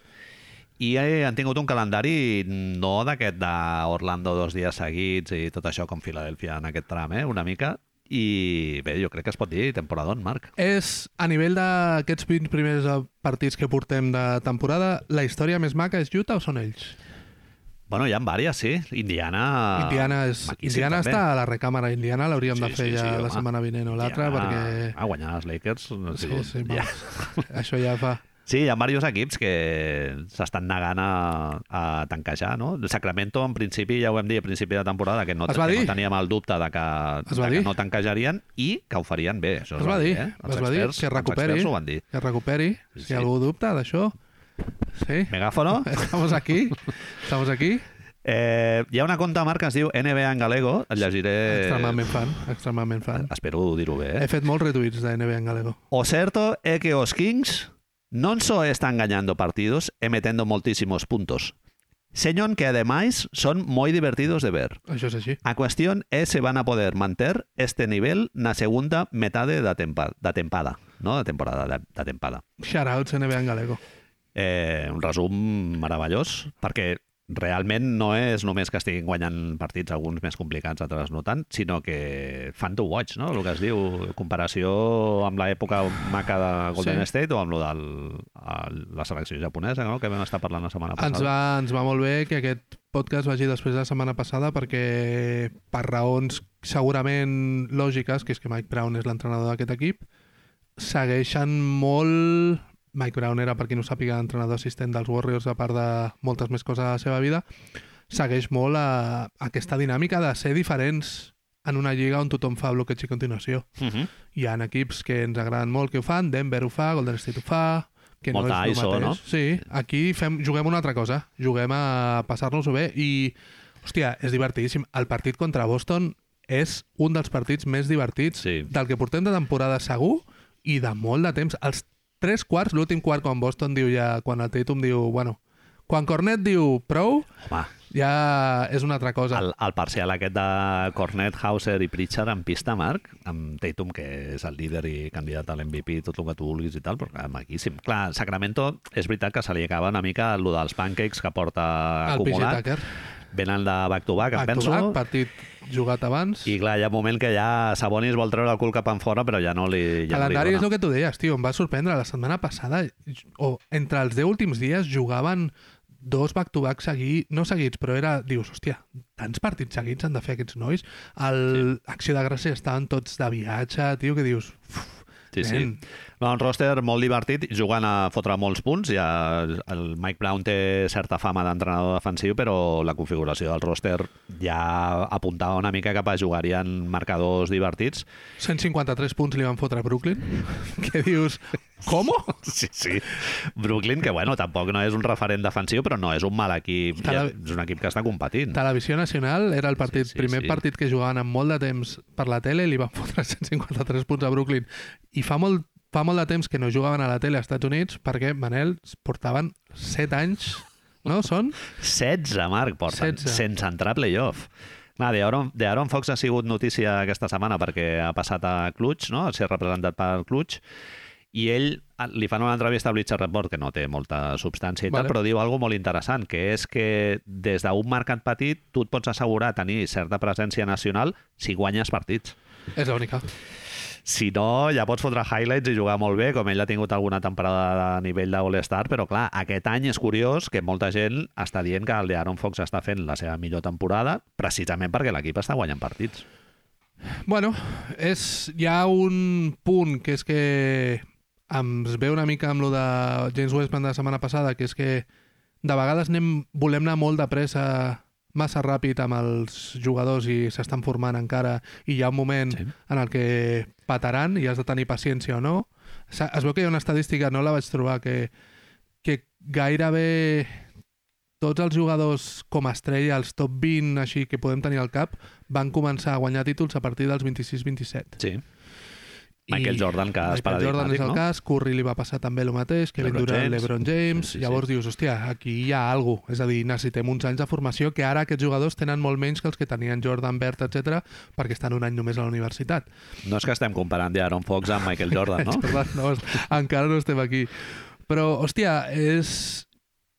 i eh, han tingut un calendari no d'aquest d'Orlando dos dies seguits i tot això com Filadèlfia en aquest tram, eh? una mica, i bé, jo crec que es pot dir temporadón, Marc. És, a nivell d'aquests 20 primers partits que portem de temporada, la història més maca és Utah o són ells? Bueno, hi ha diverses, sí. Indiana... Indiana, és, maquíssim, Indiana també. està a la recàmera. Indiana l'hauríem de fer ja la home. setmana vinent o l'altra, Indiana perquè... Ha guanyat els Lakers. No sé, Sí, sí, ja. Això ja fa... Sí, hi ha diversos equips que s'estan negant a, a tanquejar, no? El Sacramento, en principi, ja ho vam dir a principi de temporada, que no, Es que no teníem el dubte de que, Es de que dir. no tanquejarien i que ho farien bé. Això Es va dir, eh? Els es va dir que recuperi. Que recuperi. Sí, Si sí. algú dubta d'això... Sí, Megàfono? estamos aquí. Estamos aquí. Eh, hi ha una conta, Marc, que es diu NBA en galego. Et llegiré... Extremament fan. Extremament fan. Espero dir-ho bé. He Eh? fet molts retuits de NBA en galego. O certo é que os Kings non só están gañando partidos e metendo moltísimos puntos, señón que ademais son moi divertidos de ver. Això és així. A cuestión é se van a poder manter este nivel na segunda metade da, tempa, da tempada, no? da temporada, da, da tempada. Shoutouts NBA en galego. Eh, un resum meravellós, perquè realment no és només que estiguin guanyant partits, alguns més complicats, altres no tant, sinó que fan to watch, no? El que es diu, comparació amb l'època maca de Golden Sí. State o amb lo del, el, la selecció japonesa, no? que vam estar parlant la setmana passada. Ens va, ens va molt bé que aquest podcast vagi després de la setmana passada perquè per raons segurament lògiques, que és que Mike Brown és l'entrenador d'aquest equip, segueixen molt... Mike Brown era, per qui no sàpiga, entrenador assistent dels Warriors, a part de moltes més coses a la seva vida, segueix molt a, aquesta dinàmica de ser diferents en una lliga on tothom fa bloqueig i continuació. Uh -huh. Hi ha equips que ens agraden molt que ho fan, Denver ho fa, Golden State ho fa, que Molta no és ISO, mateix. no? Sí, aquí fem, juguem una altra cosa, juguem a passar-nos-ho bé i, hòstia, és divertidíssim. El partit contra Boston és un dels partits més divertits Sí. del que portem de temporada segur i de molt de temps. Els tres quarts, l'últim quart quan Boston diu ja, quan el Tatum diu, bueno, quan Cornet diu prou, Home, ja és una altra cosa. el, el parcial aquest de Cornet, Hauser i Pritchard en pista, Marc, amb Tatum, que és el líder i candidat a l'MVP, tot el que tu vulguis i tal, però clar, maquíssim. Clar, Sacramento, és veritat que se li acaba una mica el dels pancakes que porta el acumulat. Tucker. Venen de back-to-back, em Back to penso. back, partit jugat abans. I clar, hi ha un moment que ja Sabonis vol treure el cul cap enfora, però ja no li, ja calendari no és el que tu deies, tio, em va sorprendre. La setmana passada, o entre els 10 últims dies, jugaven dos back-to-back seguits, no seguits, però era, dius, hòstia, tants partits seguits han de fer aquests nois. El sí. Acció de Gràcia estaven tots de viatge, tio, que dius... Uf, Sí, sí. No, un roster molt divertit, jugant a fotre molts punts. Ja el Mike Brown té certa fama d'entrenador defensiu, però la configuració del roster ja apuntava una mica cap a jugar-hi en marcadors divertits. 153 punts li van fotre a Brooklyn. que dius, com? Sí, sí. Brooklyn, que bueno, tampoc no és un referent defensiu, però no és un mal equip. Te la- Ja, és un equip que està competint. Televisió Nacional era el partit, Sí, sí, primer sí. partit que jugaven amb molt de temps per la tele i li van fotre 153 punts a Brooklyn. I fa molt, fa molt de temps que no jugaven a la tele als Estats Units perquè, Manel, portaven 7 anys, no? Són? 16, Marc, porten, 16. sense entrar a playoff. Clar, de Aaron, de Aaron Fox ha sigut notícia aquesta setmana perquè ha passat a Clutch, no? a ser representat per Clutch, i ell ah, li fan una entrevista a Bleacher Report que no té molta substància i Vale. tal, però diu algo molt interessant, que és que des d'un mercat petit tu et pots assegurar tenir certa presència nacional si guanyes partits. És l'única. Si no, ja pots fotre highlights i jugar molt bé, com ell ha tingut alguna temporada a nivell de All-Star, però clar, aquest any és curiós que molta gent està dient que el de Aaron Fox està fent la seva millor temporada precisament perquè l'equip està guanyant partits. Bueno, és, hi ha un punt que és que ens ve una mica amb lo de James Westman de la setmana passada, que és que de vegades anem, volem anar molt de pressa massa ràpid amb els jugadors i s'estan formant encara i hi ha un moment Sí. en el que pataran i has de tenir paciència o no. Es veu que hi ha una estadística, no la vaig trobar, que, que gairebé tots els jugadors com a estrella, els top 20 així que podem tenir al cap, van començar a guanyar títols a partir dels 26-27. Sí. Michael Jordan, cas Michael Jordan és el no? cas, Curry li va passar també el mateix, Kevin LeBron Durant, James. LeBron James, Sí, sí, sí. llavors dius, hòstia, aquí hi ha alguna cosa. És a dir, necessitem uns anys de formació que ara aquests jugadors tenen molt menys que els que tenien Jordan, Bert, etc perquè estan un any només a la universitat. No és que estem comparant d'Aaron Fox amb Michael Jordan, no? Tant, no, encara no estem aquí. Però, hòstia, és...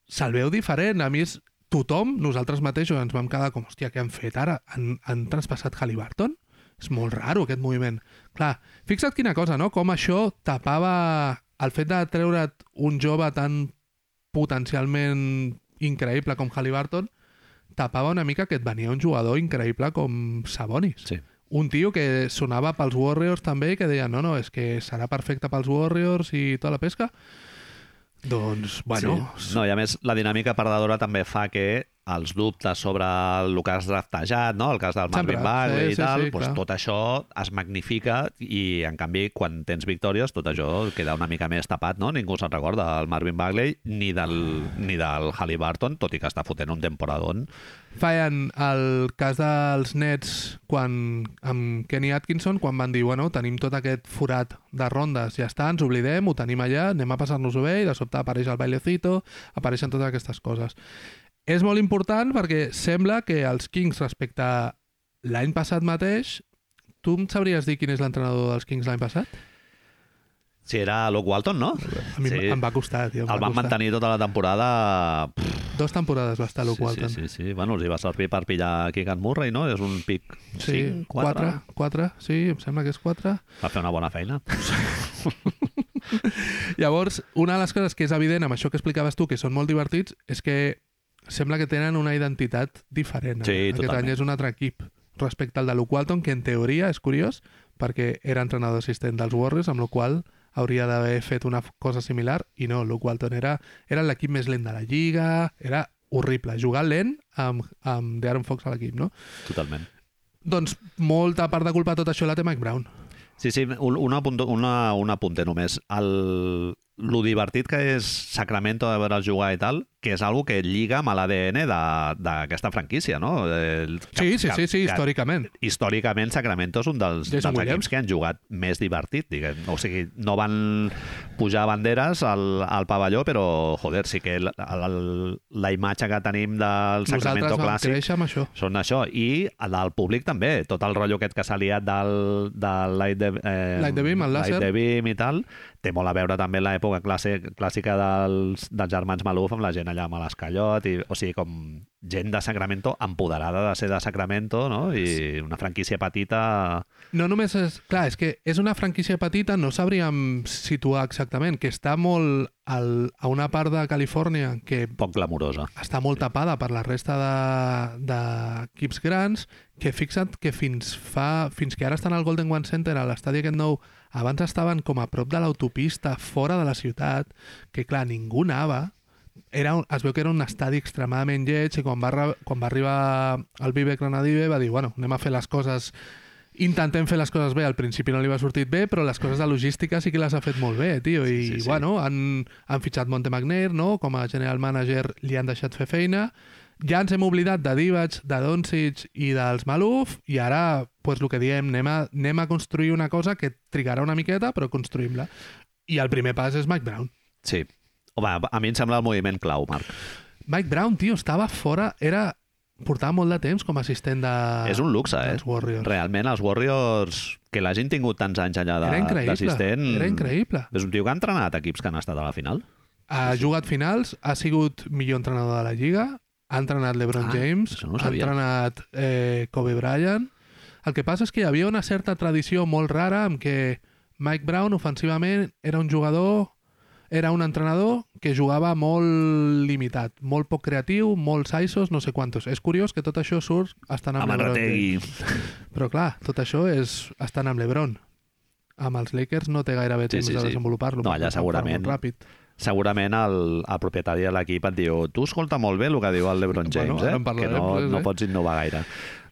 Se'l veu diferent. A mi és... Tothom, nosaltres mateixos, ens vam quedar com, hòstia, què han fet ara? Han, han traspassat Halliburton? És molt raro, aquest moviment. Clar, fixa't quina cosa, no? Com això tapava el fet de treure't un jove tan potencialment increïble com Halliburton, tapava una mica que et venia un jugador increïble com Sabonis Sí. un tio que sonava pels Warriors també i que deia, no, no, és que serà perfecte pels Warriors i tota la pesca. Doncs, bueno... Sí. No, i a més, la dinàmica perdedora també fa que els dubtes sobre el que has draftejat, no? el cas del Sempre, Marvin Bagley sí, i sí, tal, sí, doncs clar. tot això es magnifica i, en canvi, quan tens victòries, tot això queda una mica més tapat, no? Ningú se'n recorda del Marvin Bagley ni del, ni del Halliburton, tot i que està fotent un temporadón. Feien el cas dels Nets quan, amb Kenny Atkinson, quan van dir, bueno, tenim tot aquest forat de rondes, ja està, ens oblidem, ho tenim allà, anem a passar-nos-ho bé, i de sobte apareix el bailecito, apareixen totes aquestes coses. És molt important perquè sembla que els Kings respecte a l'any passat mateix, tu em sabries dir quin és l'entrenador dels Kings l'any passat? Si era Luke Walton, no? A mi Sí. em va costar, tio. Em El va van costar. mantenir tota la temporada... Pff, Dos temporades va estar Luke sí, Walton. sí, sí, sí. Bueno, els hi va servir per pillar Keegan Murray, no? És un pic Sí, 5, 4. quatre, quatre, sí, em sembla que és quatre. Va fer una bona feina. Llavors, una de les coses que és evident amb això que explicaves tu, que són molt divertits, és que sembla que tenen una identitat diferent. Sí, Aquest totalment. any és un altre equip respecte al de Luke Walton, que en teoria és curiós, perquè era entrenador assistent dels Warriors, amb la qual hauria d'haver fet una cosa similar, i no, Luke Walton era, era l'equip més lent de la lliga, era horrible, jugar lent amb, amb De'Aaron Fox a l'equip, no? Totalment. Doncs molta part de culpa de tot això la té Mike Brown. Sí, sí, un, un, apunt, una, un apunte només. El, lo divertit que és Sacramento de veure'ls jugar i tal, que és algo que lliga amb l'ADN d'aquesta franquícia, no? El, Sí, sí, sí, sí, històricament. històricament Sacramento és un dels, Jason dels Williams. equips que han jugat més divertit, diguem. O sigui, no van pujar banderes al, al pavelló, però, joder, sí que el, el, la imatge que tenim del Sacramento Nosaltres clàssic amb això. són això. I del públic també. Tot el rotllo aquest que s'ha liat del, del Light, de, eh, Light the Beam, el Light the Beam i tal, té molt a veure també amb l'època clàssic, clàssica dels, dels germans Maluf amb la gent allà amb l'Escallot, i, o sigui, com gent de Sacramento empoderada de ser de Sacramento, no? I una franquícia petita... No només és... Clar, és que és una franquícia petita, no sabríem situar exactament, que està molt al, a una part de Califòrnia que poc glamurosa. està molt tapada per la resta de- d'equips de, grans, que fixa't que fins fa fins que ara estan al Golden One Center, a l'estadi aquest nou, abans estaven com a prop de l'autopista, fora de la ciutat, que clar, ningú anava, era un, es veu que era un estadi extremadament lleig i quan va, quan va arribar el Vivek Granadive va dir, bueno, anem a fer les coses intentem fer les coses bé, al principi no li va sortit bé, però les coses de logística sí que les ha fet molt bé, tio, i Sí, sí, sí. bueno, han, han fitxat Monte McNair, no? com a general manager li han deixat fer feina, ja ens hem oblidat de Divac, de Doncic i dels Maluf, i ara, pues, el que diem, anem a, anem a construir una cosa que trigarà una miqueta, però construïm-la. I el primer pas és Mike Brown. Sí. Home, a mi em sembla el moviment clau, Marc. Mike Brown, tio, estava fora, era portava molt de temps com a assistent de... és un luxe, eh? Warriors. Realment, els Warriors, que l'hagin tingut tants anys allà de- Era d'assistent... era increïble. És un tio que ha entrenat equips que han estat a la final. Ha jugat finals, ha sigut millor entrenador de la Lliga, ha entrenat LeBron Ah, James, no ha entrenat eh, Kobe Bryant... El que passa és que hi havia una certa tradició molt rara en què Mike Brown, ofensivament, era un jugador era un entrenador que jugava molt limitat, molt poc creatiu, molts ISOs, no sé quantos. És curiós que tot això surt estant amb, Amb LeBron. James. Però clar, tot això és estant amb LeBron. Amb els Lakers no té gairebé Sí, temps sí, de sí. desenvolupar-lo. No, allà segurament. Molt ràpid. Segurament el, el propietari de l'equip et diu tu escolta molt bé el que diu el LeBron James, Bueno, eh? que no, pues, no eh? pots innovar gaire.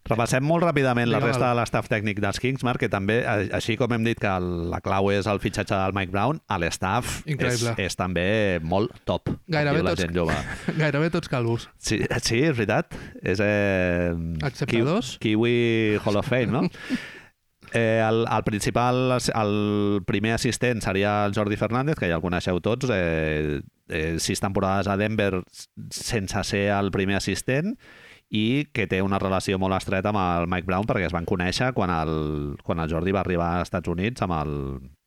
Repassem molt ràpidament la resta de l'estaf tècnic dels Kings, Marc, que també, a- així com hem dit que la clau és el fitxatge del Mike Brown, l'estaf és, és també molt top. Gairebé la tots- gent jove. Gairebé tots calvos. Sí, sí, és veritat. És, eh, Excepte Ki- dos. Kiwi Hall of Fame, no? Eh, el, el principal, el primer assistent seria el Jordi Fernández, que ja el coneixeu tots, eh, eh, sis temporades a Denver sense ser el primer assistent i que té una relació molt estreta amb el Mike Brown perquè es van conèixer quan el, quan el Jordi va arribar als Estats Units amb el,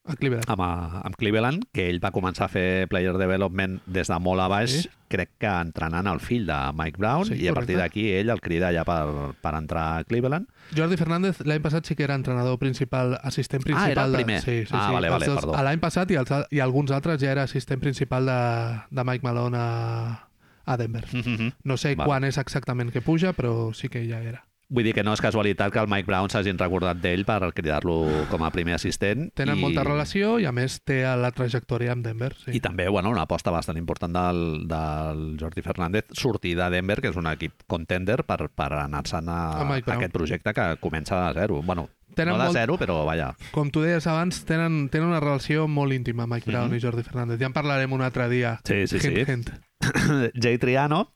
A Cleveland. amb, a- amb Cleveland, que ell va començar a fer player development des de molt a baix, Sí. crec que entrenant el fill de Mike Brown, Sí, i a partir correcte. d'aquí ell el crida ja per, per entrar a Cleveland. Jordi Fernández l'any passat sí que era entrenador principal, assistent principal. Ah, era el de- primer. Sí, sí, Ah, sí. vale, Els vale, dos- perdó. L'any passat i, els, i alguns altres ja era assistent principal de, de Mike Malone a, a Denver. No sé Vale. quan és exactament que puja, però sí que ja era. Vull dir que no és casualitat que el Mike Brown s'hagin recordat d'ell per cridar-lo com a primer assistent. Tenen i, molta relació i a més té la trajectòria amb Denver. Sí. I també, bueno, una aposta bastant important del, del Jordi Fernández sortir de Denver, que és un equip contender, per, per anar-se'n a, A aquest projecte que comença de zero. Bueno, Tenen no de molt- zero, però vaja. Com tu deies abans, tenen, tenen una relació molt íntima Mike Brown Mhm. i Jordi Fernández. Ja en parlarem un altre dia. Sí, sí, sí. Hint, hint. Jay Triano,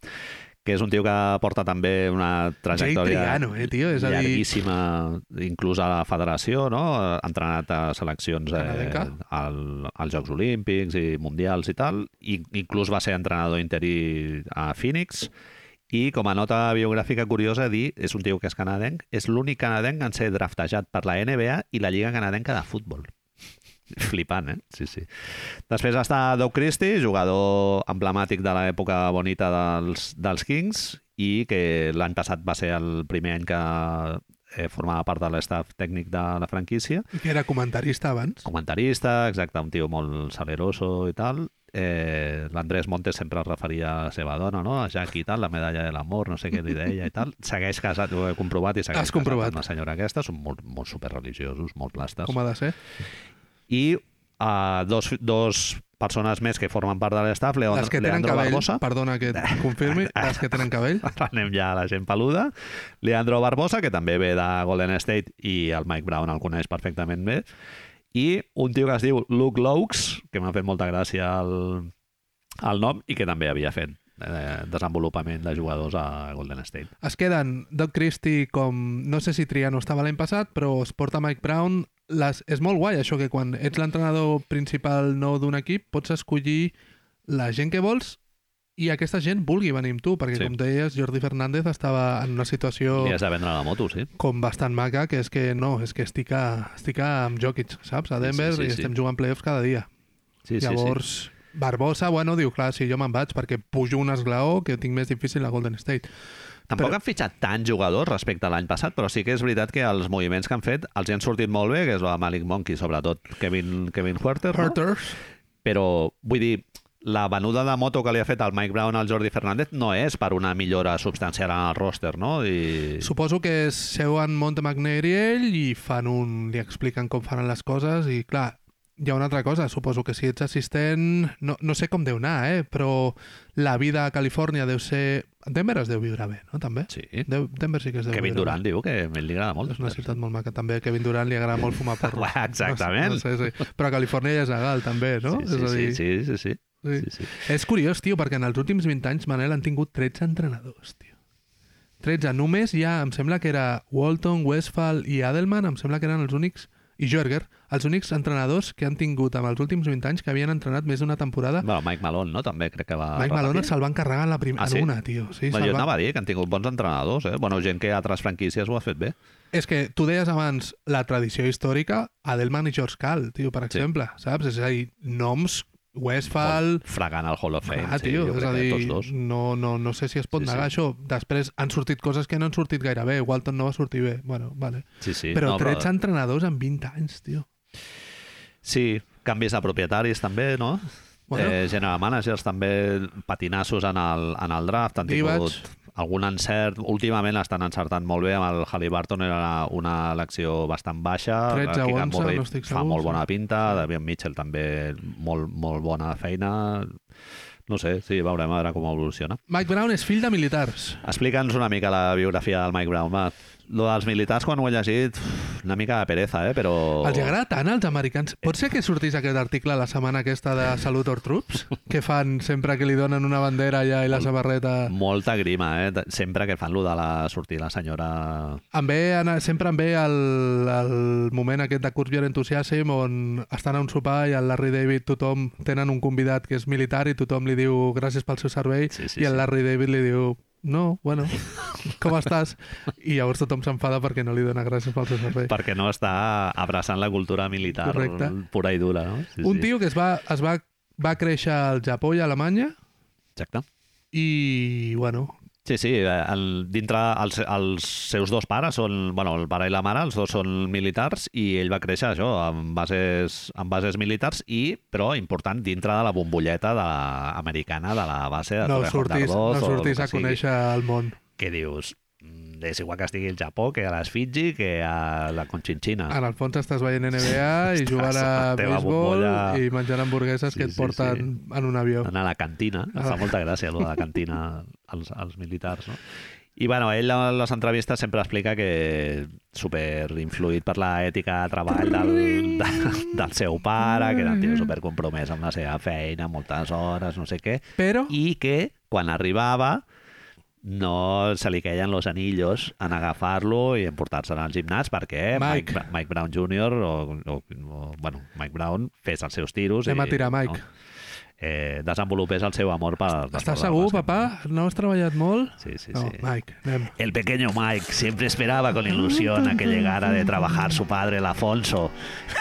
que és un tio que porta també una trajectòria Triano, eh, tio? És a dir- llarguíssima, inclús a la federació, no? Ha entrenat a seleccions eh, al, als Jocs Olímpics i Mundials i tal, i inclús va ser entrenador interí a Phoenix, i com a nota biogràfica curiosa dir, és un tio que és canadenc, és l'únic canadenc en ser draftejat per la NBA i la Lliga Canadenca de Futbol. Flipant, eh? Sí, sí. Després està Doug Christie, jugador emblemàtic de l'època bonita dels, dels Kings i que l'any passat va ser el primer any que eh, formava part de l'estaf tècnic de la franquícia. I que era comentarista abans. Comentarista, exacte, un tio molt saleroso i tal. Eh, L'Andrés Montes sempre es referia a la seva dona, no? A Jackie i tal, la medalla de l'amor, no sé què li deia i tal. Segueix casat, ho he comprovat i segueix Has comprovat. casat amb la senyora aquesta. Són molt, molt superreligiosos, molt plastes Com ha de ser? I uh, dos, dos persones més que formen part de l'estaf, Leon, Les que tenen Leandro cabell, Barbosa. perdona que et confirmi, les que tenen cabell. Anem ja a la gent peluda. Leandro Barbosa, que també ve de Golden State i el Mike Brown el coneix perfectament bé. I un tio que es diu Luke Laux, que m'ha fet molta gràcia el, el nom i que també havia fet eh, desenvolupament de jugadors a Golden State. Es queden Doug Christie com... No sé si Triano estava l'any passat, però es porta Mike Brown. Les... És molt guai això que quan ets l'entrenador principal nou d'un equip pots escollir la gent que vols i aquesta gent vulgui venir amb tu, perquè Sí. com deies, Jordi Fernández estava en una situació Li has de vendre la moto, sí. com bastant maca, que és que no, és que estic, a, estic a, amb Jokic, saps? A Sí, sí, Denver sí, i sí. estem jugant playoffs cada dia. Sí, sí, Llavors, Barbosa, bueno, diu, clar, si jo me'n vaig perquè pujo un esglaó que tinc més difícil a Golden State. Tampoc Però- han fitxat tants jugadors respecte a l'any passat, però sí que és veritat que els moviments que han fet els han sortit molt bé, que és la Malik Monkey, sobretot Kevin, Kevin Huerter, no? Però vull dir, la venuda de moto que li ha fet el Mike Brown al Jordi Fernández no és per una millora substancial en el roster, no? I... Suposo que seuen Monte McNair i ell i fan un... li expliquen com faran les coses i, clar, hi ha una altra cosa. Suposo que si ets assistent... No, no sé com deu anar, eh? Però la vida a Califòrnia deu ser... Denver es deu viure bé, no? També? Sí. Deu, Denver sí que es deu Kevin viure Durant bé. diu que li agrada molt. És una ciutat molt maca. També a Kevin Durant li agrada molt fumar porro. Exactament. No, no sé, sí. Però a Califòrnia ja és legal, també, no? Sí, sí, és a dir, sí, sí, sí, sí. sí. sí, sí. És curiós, tio, perquè en els últims 20 anys, Manel, han tingut 13 entrenadors, tio. 13. Només ja, em sembla que era Walton, Westphal i Adelman, em sembla que eren els únics, i Jorger, els únics entrenadors que han tingut amb els últims 20 anys que havien entrenat més d'una temporada. Bueno, Mike Malone, no? També crec que va Mike Malone se'l van carregar en, la prim... Ah, sí? en una, tio. Sí, Bueno, jo va... anava a dir que han tingut bons entrenadors, eh? Bueno, gent que a altres franquícies ho ha fet bé. És que tu deies abans la tradició històrica, Adelman i George Cal, tio, per Sí. exemple, saps? És a dir, noms, Westphal, Fregant el Hall of Fame, Ah, sí, tio, jo és crec a dir, tots dos. no, no, no sé si es pot Sí, negar sí. això. Després han sortit coses que no han sortit gaire bé. Walton no va sortir bé. Bueno, vale. Sí, sí. però no, 13 entrenadors en 20 anys, tio. Sí, canvis de propietaris també, no? Bueno. Eh, general managers també, patinassos en el, en el draft, han tingut algun encert. Últimament estan encertant molt bé amb el Halliburton, era una elecció bastant baixa. 13 o Keegan 11, Murray no estic Fa segur, molt sí. bona pinta, Davion Mitchell també molt, molt bona feina. No sé, sí, veurem a veure com evoluciona. Mike Brown és fill de militars. Explica'ns una mica la biografia del Mike Brown, va. Lo dels militars, quan ho he llegit, una mica de pereza, eh? però... Els agrada tant als americans. Pot ser que sortís aquest article la setmana aquesta de Salut or Troops, que fan sempre que li donen una bandera allà i la samarreta... Molta grima, eh? Sempre que fan lo de la sortir la senyora... Em ve, sempre em ve el, el moment aquest de Curb Your Enthusiasm on estan a un sopar i el Larry David tothom tenen un convidat que és militar i tothom li diu gràcies pel seu servei Sí, sí, i el sí. Larry David li diu no, bueno, com estàs? I llavors tothom s'enfada perquè no li dona gràcies pel seu servei. Perquè no està abraçant la cultura militar Correcte. pura i dura, no? Sí, un sí. tio que es va, es va, va créixer al Japó i a Alemanya Exacte. i, bueno, Sí, sí, eh, el, dintre els, els seus dos pares són, bueno, el pare i la mare, els dos són militars i ell va créixer això, amb bases, amb bases militars i, però important, dintre de la bombolleta de la, americana de la base de no Torrejón sortís, d'Ardoz no sortís que a conèixer el món. Que dius, és igual que estigui al Japó, que a les Fiji, que a la Conchinchina. En el fons estàs veient NBA i jugant a béisbol i menjant hamburgueses Sí, que et sí, porten en un avió. anar a la cantina. Em fa Ah. molta gràcia, allò de la cantina als, als militars, no? I, bueno, ell a les entrevistes sempre explica que super influït per la ètica de treball del, de, del seu pare, que era un tio super compromès amb la seva feina, moltes hores, no sé què, Però, i que quan arribava no se li queien los anillos en agafar-lo i en portar-se'n al gimnàs perquè Mike. Mike, Mike Brown Jr. O, o, o, bueno, Mike Brown fes els seus tiros Anem i, a tirar, Mike. No? Eh, desenvolupés el seu amor per estàs segur, papà? No has treballat molt? Sí, sí, no, sí. Mike, anem. El pequeño Mike siempre esperaba con ilusión a que llegara de trabajar su padre, el Afonso,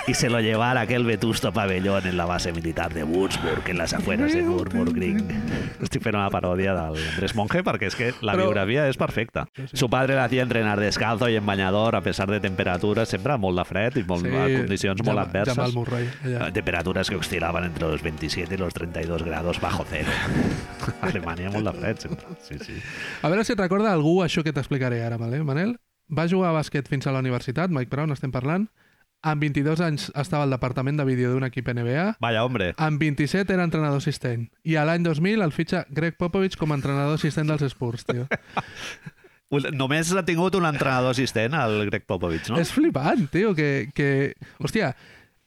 y se lo llevara a aquel vetusto pabellón en la base militar de Woodsburg, en las afueras de Nürburgring. Estic fent una paròdia del Andrés Monge perquè és que la Però- biografia és perfecta. Sí, sí. Su padre le hacía entrenar descalzo y en bañador a pesar de temperaturas, sempre molt de fred i molt, sí, condicions molt adverses. Jamal Murray, allà. Temperaturas que oscilaban entre los 27 y los 32 grados bajo cero. Alemanya molt de fred, sempre. Sí, sí. A veure si et recorda algú això que t'explicaré ara, vale? Manel? Va jugar a bàsquet fins a la universitat, Mike Brown, estem parlant. Amb 22 anys estava al departament de vídeo d'un equip NBA. Vaya, hombre. Amb 27 era entrenador assistent. I a l'any 2000 el fitxa Greg Popovich com a entrenador assistent dels Spurs, tio. Només ha tingut un entrenador assistent, el Greg Popovich, no? És flipant, tio, que, que... Hòstia,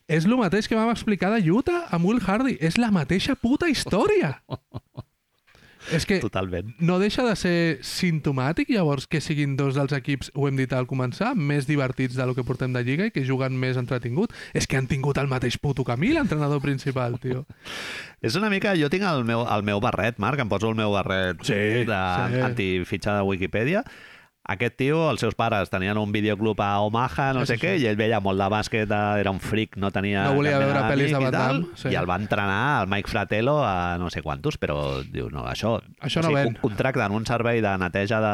és el mateix que vam explicar de Utah amb Will Hardy. És la mateixa puta història. és que Totalment. no deixa de ser simptomàtic, llavors, que siguin dos dels equips, ho hem dit al començar, més divertits del que portem de Lliga i que juguen més entretingut. És que han tingut el mateix puto camí, l'entrenador principal, tio. És una mica... Jo tinc el meu, el meu barret, Marc, em poso el meu barret Sí, de sí. antifitxa de Wikipedia. Aquest tio, els seus pares tenien un videoclub a Omaha, no És sé això. què, i ell veia molt de bàsquet, eh, era un fric, no tenia... No volia veure pel·lis de Van sí. I el va entrenar el Mike Fratello a no sé quantos, però diu, no, això... Això no ven. con- Contracten un servei de neteja de,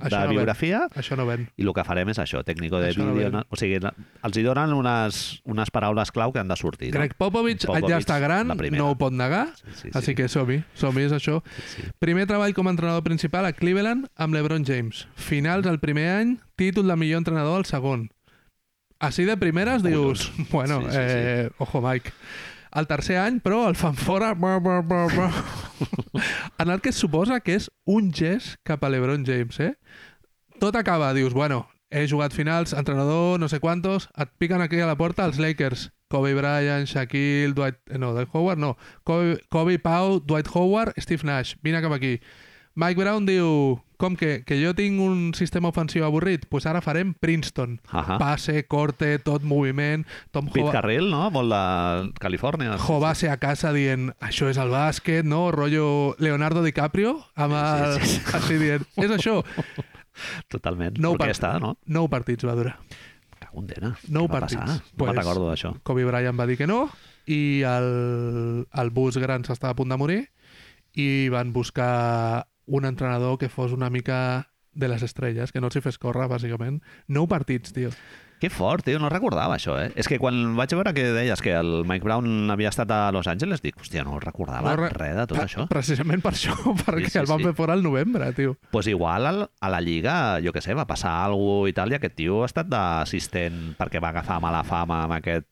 de Això no ven. biografia Això no ven. i el que farem és això, tècnico de Això no vídeo. ven. No? O sigui, els hi donen unes, unes paraules clau que han de sortir. No? Greg Popovich, Popovich, ja està gran, no ho pot negar, Sí, sí, així sí. que som-hi, som-hi, és això. Sí. Primer treball com a entrenador principal a Cleveland amb LeBron James. Finals el primer any, títol de millor entrenador al segon. Així de primeres dius, bueno, Sí, sí, sí. eh, ojo Mike. El tercer any, però, el fan fora brr, brr, brr, brr, en el que es suposa que és un gest cap a LeBron James, eh? Tot acaba, dius, bueno, he jugat finals, entrenador, no sé quantos, et piquen aquí a la porta els Lakers. Kobe Bryant, Shaquille, Dwight... eh, No, Dwight Howard, no. Kobe, Kobe Pau, Dwight Howard, Steve Nash. Vine cap aquí. Mike Brown diu, com que, que jo tinc un sistema ofensiu avorrit? Doncs pues ara farem Princeton. Ahà. Passe, corte, tot moviment. Tom Pete Hova- Carril, no? Molt de Califòrnia. Jovase a casa dient això és el bàsquet, no? Rollo Leonardo DiCaprio amb el... Sí, sí, sí. així dient, és això. Totalment. Nou, Orquesta, no? nou partits va durar. Cago en dena. Nou partits. passar? No Pues- me'n recordo d'això. Kobe Bryant va dir que no i el, el bus gran s'estava a punt de morir i van buscar un entrenador que fos una mica de les estrelles, que no els hi fes córrer, bàsicament. Nou partits, tio. Que fort, tio, no recordava això, eh? És que quan vaig veure que deies que el Mike Brown havia estat a Los Angeles, dic, hòstia, no recordava No re- res de tot Pre- això. Precisament per això, perquè sí, el van sí. fer fora al novembre, tio. pues igual al- a la Lliga, jo que sé, va passar alguna cosa i tal, i aquest tio ha estat d'assistent perquè va agafar mala fama amb aquest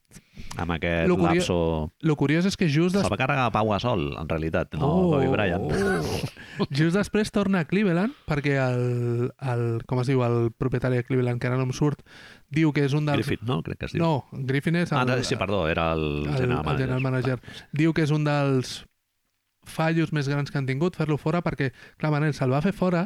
amb aquest Lo curio- lapso... El curiós és que just, des... va carregar Pau Gasol, en realitat, no Oh, Kobe Bryant. oh. just després torna a Cleveland perquè el, el, com es diu, el propietari de Cleveland, que ara no em surt, diu que és un dels... Griffith, no? Crec que es diu. No, Griffin és el, Ah, no, sí, perdó, era el, el, general el manager. general manager. Diu que és un dels fallos més grans que han tingut fer-lo fora perquè, clar, Manel, se'l va fer fora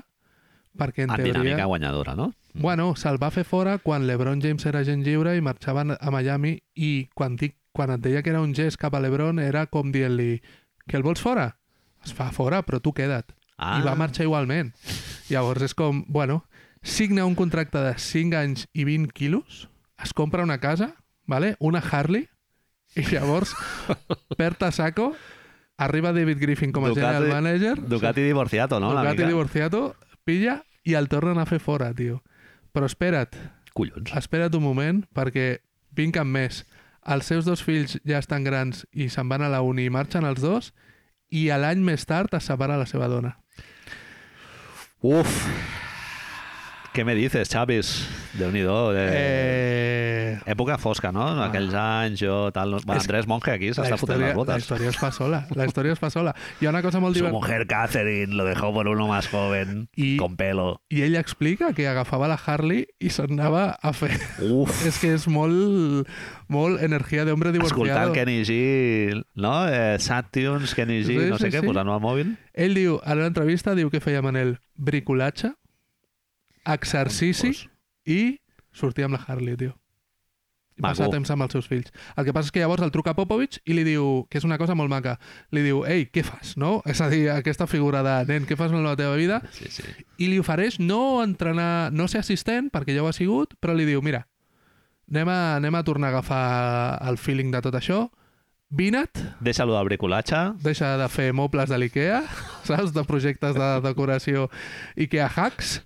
perquè en En teoria... dinàmica guanyadora, no? Bueno, se'l va fer fora quan LeBron James era gent lliure i marxaven a Miami i quan, dic, quan et deia que era un gest cap a LeBron era com dient-li que el vols fora? Es fa fora, però tu queda't. Ah, I va marxar igualment. Llavors és com, bueno, signa un contracte de 5 anys i 20 quilos, es compra una casa, vale? una Harley, i llavors perd a saco, arriba David Griffin com a Ducati- general manager, Ducati divorciato, no? Ducati divorciato, pilla i el tornen a fer fora, tio. Però espera't, Collons. espera't un moment, perquè vinc amb més. Els seus dos fills ja estan grans i se'n van a la uni i marxen els dos, i l'any més tard es separa la seva dona. Uf! Què me dices, Chavis? Déu-n'hi-do. Eh... Eh... Època fosca, no? En aquells anys, jo, tal... No... Andrés Monge aquí La s'està fotent les la botes. història es fa sola. La història es fa sola. Hi ha una cosa molt Su divertida. mujer Catherine lo dejó por uno más joven, Y- con pelo. I ell explica que agafava la Harley i se'n anava a fer... Uf! És que és molt, molt energia d'hombre Escoltar divorciado. el Kenny G, no? Eh, Sad Tunes, Kenny G, Sí, no sé sí, què, sí. posant-ho al mòbil. Ell diu, a l'entrevista, diu que feia Manel bricolatge, exercici Pues, i sortir amb la Harley, tio. I Maco. passar temps amb els seus fills. El que passa és que llavors el truca Popovich i li diu, que és una cosa molt maca, li diu, ei, què fas, no? És a dir, aquesta figura de, nen, què fas amb la teva vida? sí, sí. I li ofereix no entrenar, no ser assistent, perquè ja ho ha sigut, però li diu, mira, anem a, anem a tornar a agafar el feeling de tot això, vine't, Deixa-lo del bricolatge. deixa de fer mobles de l'IKEA, saps? De projectes de decoració IKEA hacks,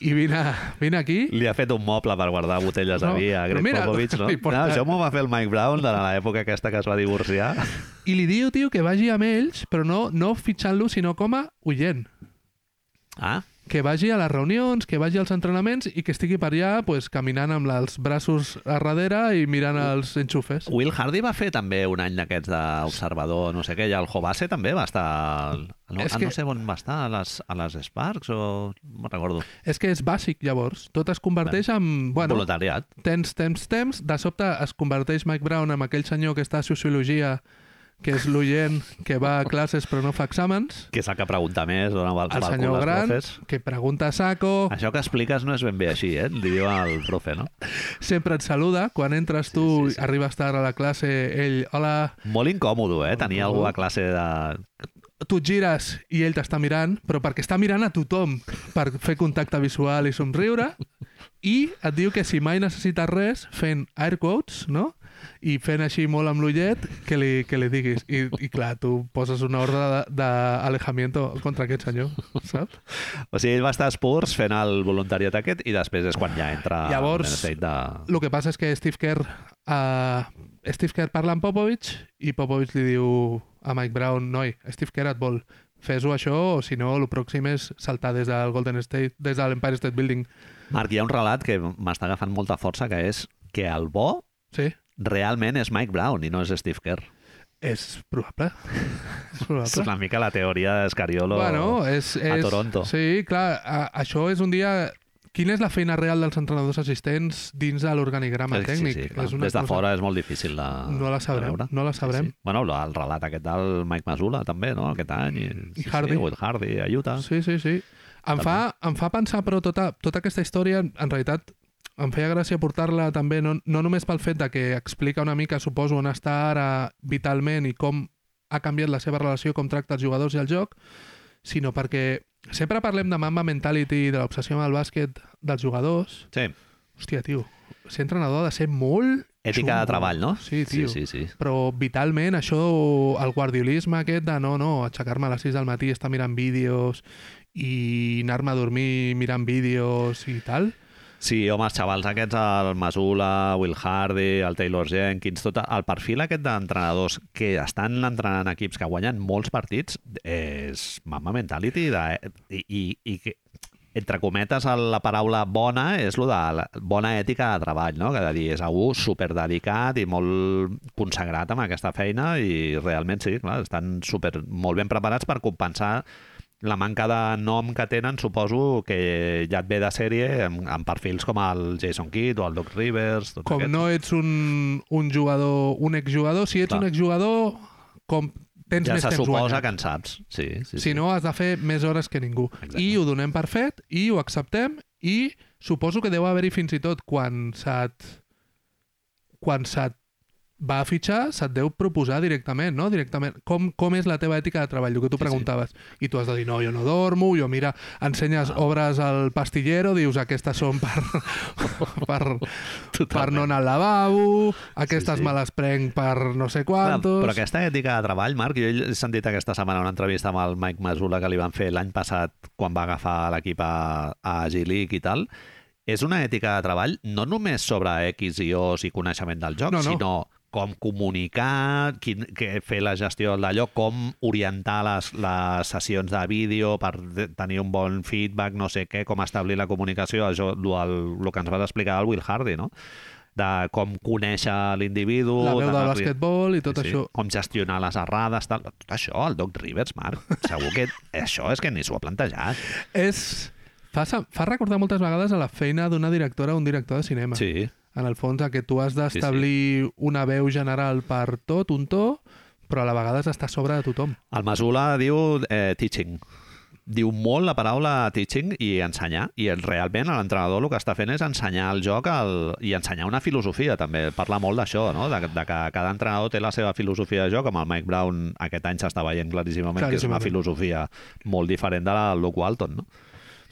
i vine, vine aquí. Li ha fet un moble per guardar botelles de No, vi a Greg mira, Popovich, no? porta- no? Això m'ho va fer el Mike Brown de l'època aquesta que es va divorciar. I li diu, tio, que vagi amb ells, però no, no fitxant-lo, sinó com a oient. Ah, Que vagi a les reunions, que vagi als entrenaments i que estigui per allà pues, caminant amb els braços a darrere i mirant els enxufes. Will Hardy va fer també un any d'aquests d'observador, no sé què, i el Hobase també va estar... No, És ah, que- no sé on va estar, a les, a les Sparks o... No recordo. És que és bàsic, llavors. Tot es converteix en... Bueno, Voluntariat. temps, temps, temps, de sobte es converteix Mike Brown en aquell senyor que està a Sociologia, que és l'oient que va a classes però no fa exàmens, Que és el que pregunta més, dona el, el senyor gran, profes. que pregunta a saco, Això que expliques no és ben bé així, eh? Li diu al profe, no? sempre et saluda, quan entres tu Sí, sí, sí, arribes tard a la classe, ell, hola, Molt incòmodo, eh? Tenir algú a classe de... tu et gires i ell t'està mirant, però perquè està mirant a tothom per fer contacte visual i somriure, i et diu que si mai necessites res, fent air quotes, no? I fent així molt amb l'ullet, que li, que li diguis. I, I clar, tu poses una ordre d'alejamiento contra aquest senyor, saps? O sigui, ell va estar a Spurs fent el voluntariat aquest i després és quan ja entra Llavors, estat de... El que passa és que Steve Kerr, uh, Steve Kerr parla amb Popovich i Popovich li diu a Mike Brown, noi, Steve Kerr et vol, fes-ho això o si no, el pròxim és saltar des del Golden State, des de l'Empire State Building. Marc, hi ha un relat que m'està agafant molta força, que és que el bo Sí, realment és Mike Brown i no és Steve Kerr. és probable. és probable. És una mica la teoria d'Escariolo Bueno, és, és, a Toronto. Sí, clar, a, això és un dia... Quina és la feina real dels entrenadors assistents dins de l'organigrama Eh, tècnic? Sí, sí, clar. és una Des de cosa- fora és molt difícil de, No la sabrem, veure. no la sabrem. Sí, sí. Bueno, el relat aquest del Mike Masula també, no?, aquest any. I, I Hardy. Sí, Hardy, a Utah. Sí, sí, sí. Em fa, em fa pensar, però, tota, tota aquesta història, en realitat, em feia gràcia portar-la també, no, no només pel fet de que explica una mica, suposo, on està ara vitalment i com ha canviat la seva relació, com tracta els jugadors i el joc, sinó perquè sempre parlem de mamba mentality, de l'obsessió amb el bàsquet dels jugadors. Sí, Hòstia, tio, ser entrenador ha de ser molt ètica de xungo. treball, no? Sí, tio. Sí, sí, sí. Però vitalment això, el guardiolisme aquest de no, no, aixecar-me a les 6 del matí, estar mirant vídeos i anar-me a dormir mirant vídeos i tal. Sí, home, els xavals aquests, el Masula, Will Hardy, el Taylor Jenkins, tot el perfil aquest d'entrenadors que estan entrenant equips que guanyen molts partits és mama mentality de, i, i, i que entre cometes, la paraula bona és lo de la bona ètica de treball, no? Que de dir, és algú superdedicat i molt consagrat amb aquesta feina i realment sí, clar, estan super, molt ben preparats per compensar la manca de nom que tenen, suposo que ja et ve de sèrie amb, amb perfils com el Jason Kidd o el Doc Rivers, tots Com aquests. no ets un, un jugador, un exjugador, si ets Clar. un exjugador, com tens ja més se temps suposa guanyat. que en saps. Sí, sí, Si sí. no, has de fer més hores que ningú. Exacte. I ho donem per fet, i ho acceptem, i suposo que deu haver-hi fins i tot quan se't quan se't va a fitxar, se't deu proposar directament, no? Directament. Com, com és la teva ètica de treball? El que tu Sí, sí. preguntaves. I tu has de dir, no, jo no dormo, jo mira, ensenyes Ah. obres al pastillero, dius, aquestes són per, per, per no anar al lavabo, aquestes Sí, sí. me les prenc per no sé Clar, quantos... però aquesta ètica de treball, Marc, jo he sentit aquesta setmana una entrevista amb el Mike Masula que li van fer l'any passat quan va agafar l'equip a, a G-League i tal, és una ètica de treball no només sobre X i O's i coneixement del joc, No, no. sinó com comunicar, quin, que fer la gestió d'allò, com orientar les, les sessions de vídeo per de- tenir un bon feedback, no sé què, com establir la comunicació, això, el, el que ens va explicar el Will Hardy, no? de com conèixer l'individu... la veu del d'anar- basquetbol i tot Sí, això. Com gestionar les errades, tal. Tot això, el Doc Rivers, Marc, segur que això és que ni s'ho ha plantejat. És... Fa, fa recordar moltes vegades a la feina d'una directora o un director de cinema. Sí, En el fons, que tu has d'establir una veu general per tot, un to, però a la vegada has d'estar a sobre de tothom. el Masula diu eh, teaching. Diu molt la paraula teaching i ensenyar, i el, realment l'entrenador el que està fent és ensenyar el joc el, i ensenyar una filosofia, també. Parla molt d'això, no? de, de que cada entrenador té la seva filosofia de joc, amb el Mike Brown aquest any s'està veient claríssimament, que és una Claríssimament. filosofia molt diferent de la del Luke Walton, no?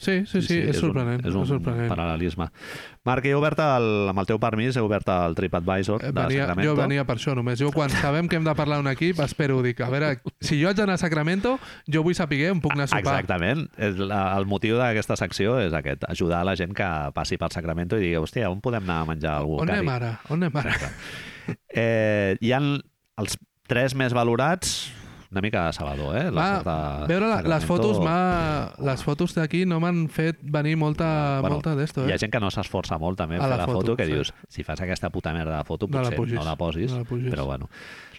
Sí, sí, sí, és, sorprenent. Un, és un és sorprenent. paral·lelisme. Marc, he obert el, amb el teu permís, he obert el TripAdvisor Eh, de Venia, Sacramento. jo venia per això només. Jo quan sabem que hem de parlar d'un equip espero, dic, a veure, si jo haig d'anar a Sacramento, jo vull saber on puc anar a sopar. Exactament. És la, el motiu d'aquesta secció és aquest, ajudar la gent que passi per Sacramento i digui, hòstia, on podem anar a menjar algú On cari? anem ara? On anem ara? Eh, hi han els tres més valorats, una mica sabador, eh? Va, de veure la, les fotos m'ha- les fotos d'aquí no m'han fet venir molta, Bueno, molta d'esto, Hi eh? ha gent que no s'esforça molt també A la fer la foto, foto, que sí. dius, si fas aquesta puta merda de foto, No la potser pugis, no la posis, no la pugis. però bueno.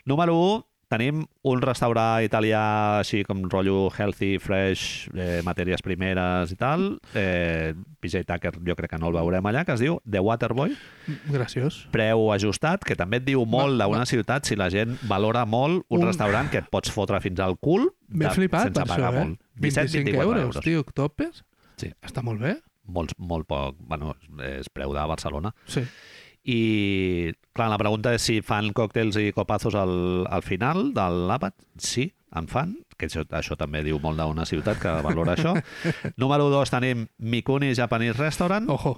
Número 1, tenim un restaurant italià així com rotllo healthy, fresh, eh, matèries primeres i tal. Eh, PJ Tucker jo crec que no el veurem allà, que es diu The Waterboy. Graciós. Preu ajustat, que també et diu molt d'una ciutat si la gent valora molt un, Un- restaurant que et pots fotre fins al cul de- flipat sense per això, pagar eh? molt. 25 17-24 euros, tio, topes? Sí. Està molt bé. Molt, molt poc, bueno, és preu de Barcelona. Sí. I, clar, la pregunta és si fan còctels i copazos al, al final de l'àpat. Sí, en fan, que això, això també diu molt d'una ciutat que valora això. Número 2 tenim Mikuni Japanese Restaurant, Ojo.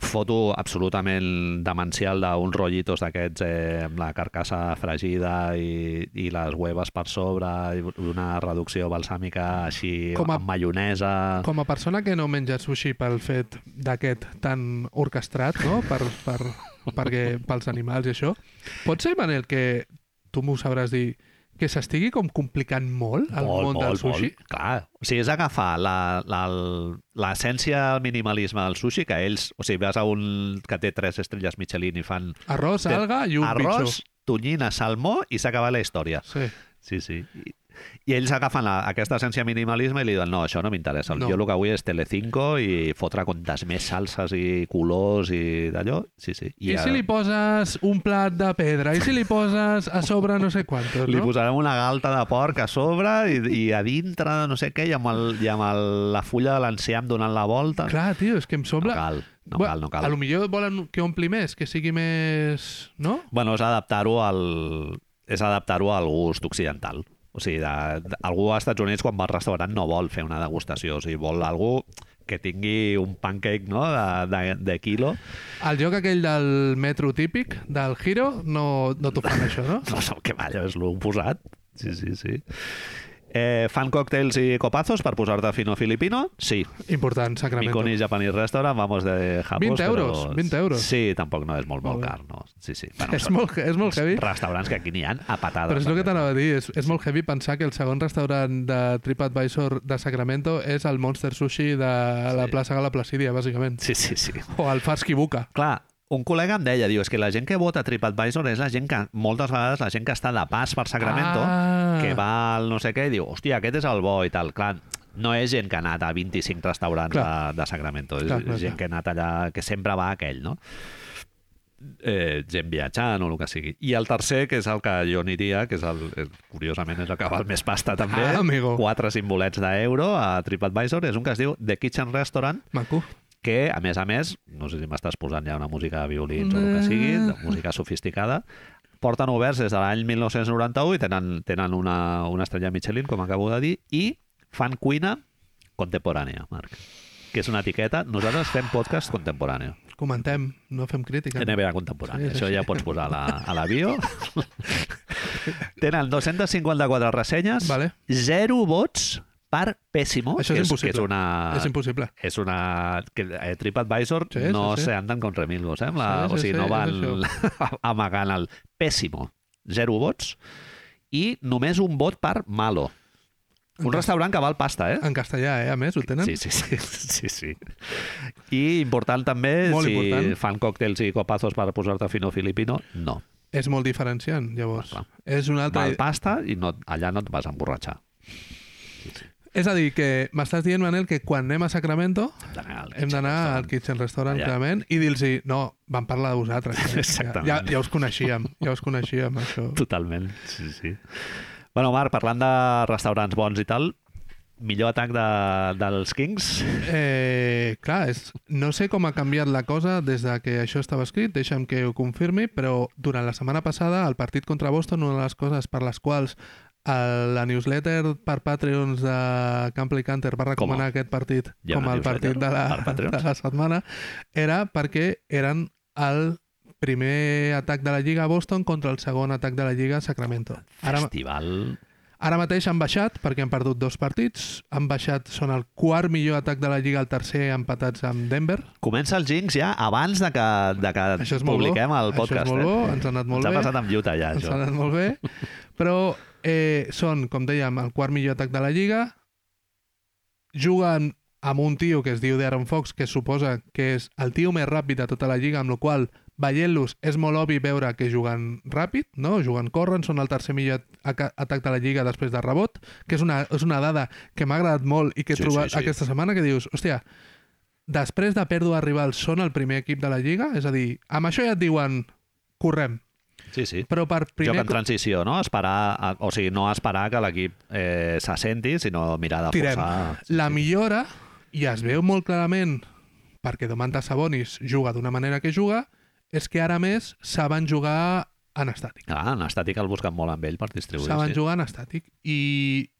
foto absolutament demencial d'uns rotllitos d'aquests eh, amb la carcassa fregida i, i les hueves per sobre i una reducció balsàmica així Com a- amb maionesa... Com a persona que no menja sushi pel fet d'aquest tan orquestrat, no? Per, per, perquè, pels animals i això, pot ser, Manel, que tu m'ho sabràs dir, que s'estigui com complicant molt el món del sushi? Molt. Clar, o sigui, és agafar la- la- el- l'essència del minimalisme del sushi, que ells, o sigui, vas a un que té tres estrelles Michelin i fan Arròs, alga i un arròs, bitxo. tonyina, salmó i s'ha acabat la història. Sí. Sí, sí. I, i ells agafen la, aquesta essència minimalisme i li diuen no, això no m'interessa. No. Jo el que vull és Telecinco i fotre comptes més salses i colors i d'allò. Sí, sí. I, a- si li poses un plat de pedra? I si li poses a sobre no sé quantos, Li no? posarem una galta de porc a sobre i, i a dintre no sé què i amb, el, i amb el, la fulla de l'enciam donant la volta. Clar, tio, és que em no sembla... cal, no Bueno, cal, no cal. A lo millor volen que ompli més, que sigui més... No? Bueno, és adaptar-ho al, és adaptar-ho al gust occidental. O sigui, de, de, algú als Estats Units quan va al restaurant no vol fer una degustació, o sigui, vol algú que tingui un pancake no? de, de, de quilo. El joc aquell del metro típic, del Hero, no, no t'ho fan això, no? No sé què va, és l'oposat. Sí, sí, sí. Eh, fan còctels i copazos per posar-te fino filipino? Sí. Important, Sacramento. Mikoni Japanese Restaurant, vamos de japos, 20 euros, però... 20 euros. Sí, tampoc no és molt, molt car, no. Sí, sí. Bueno, És són molt, és molt heavy. Restaurants que aquí n'hi ha a patades. Però és el que t'anava a dir, és, és molt heavy pensar que el segon restaurant de TripAdvisor de Sacramento és el Monster Sushi de la Sí. plaça Gala Placidia, bàsicament. Sí, sí, sí. O el Farsky Buka. Clar, un col·lega em deia, diu, és que la gent que vota TripAdvisor és la gent que, moltes vegades, la gent que està de pas per Sacramento, Ah. que va al no sé què i diu, hòstia, aquest és el bo i tal. Clar, no és gent que ha anat a 25 restaurants Clar. de, de Sacramento, és Clar, clar, gent clar. que ha anat allà, que sempre va a aquell, no? eh, gent viatjant o el que sigui. I el tercer, que és el que jo aniria, que és el, eh, curiosament és el que val més pasta també, Ah, amigo. quatre simbolets d'euro a TripAdvisor, és un que es diu The Kitchen Restaurant, Maco. Que, a més a més, no sé si m'estàs posant ja una música de violins o el que sigui, de música sofisticada, porten oberts des de l'any 1991 i tenen, tenen una, una estrella Michelin, com acabo de dir, i fan cuina contemporània, Marc que és una etiqueta. Nosaltres fem podcast contemporani. Comentem, no fem crítica. NBA contemporània. Sí, és Això així. ja pots posar a la, a la bio. Tenen 254 ressenyes, Vale. zero vots per Pésimo, Això és que, impossible. que és una... És impossible. és una... Que eh, TripAdvisor Sí, no sí, sí. se anden con remilgos, eh? amb La, Sí, sí, o sigui, sí, no és van amagant el pèssimo. Zero vots i només un vot per malo. Un En cas- restaurant que val pasta, eh? En castellà, eh? A més, ho tenen? Sí, sí, sí, sí, sí. I important també, Molt si important. fan còctels i copazos per posar-te fino filipino, no. És molt diferenciant, llavors. Clar. És una altra... Val pasta i no, allà no et vas emborratxar. És a dir, que m'estàs dient, Manel, que quan anem a Sacramento Hem d'anar al al Kitchen Restaurant, Allà. clarament, i dir-los no, vam parlar de vosaltres. eh? Exactament. Ja, ja us coneixíem, ja us coneixíem, això. Totalment, sí, sí. Bueno, Marc, parlant de restaurants bons i tal, millor atac de, dels Kings? Eh, clar, és, no sé com ha canviat la cosa des de que això estava escrit, deixa'm que ho confirmi, però durant la setmana passada, el partit contra Boston, una de les coses per les quals el, la newsletter per Patreons de Campley Canter va recomanar Com? aquest partit ha com el partit de la, de la setmana era perquè eren el primer atac de la Lliga a Boston contra el segon atac de la Lliga a Sacramento. Ara, Festival... Ara mateix han baixat perquè han perdut dos partits. Han baixat, són el quart millor atac de la Lliga, el tercer empatats amb Denver. Comença el Jinx ja abans de que, de que publiquem bo. el podcast. Això és molt eh? bo, ens ha anat molt Ens ha bé. passat amb Utah ja, Ens això. ha anat molt bé. Però eh, són, com dèiem, el quart millor atac de la Lliga. Juguen amb un tio que es diu Darren Fox, que suposa que és el tio més ràpid de tota la Lliga, amb la qual veient-los és molt obvi veure que juguen ràpid, no? juguen, corren, són el tercer millor atac de la Lliga després de rebot, que és una, és una dada que m'ha agradat molt i que he Sí, trobat sí, sí. aquesta setmana, que dius, hòstia, després de pèrdua rivals són el primer equip de la Lliga? És a dir, amb això ja et diuen, correm, Sí, sí. però per Joc primer en transició, no? Esperar, o sigui, no esperar que l'equip eh, s'assenti, sinó mirar de Tirem. forçar. La millora, i es veu molt clarament perquè Domantas Sabonis juga d'una manera que juga, és que ara més saben jugar en estàtic. Clar, en estàtic el busquen molt amb ell per distribuir. saben sí. jugar en estàtic. I,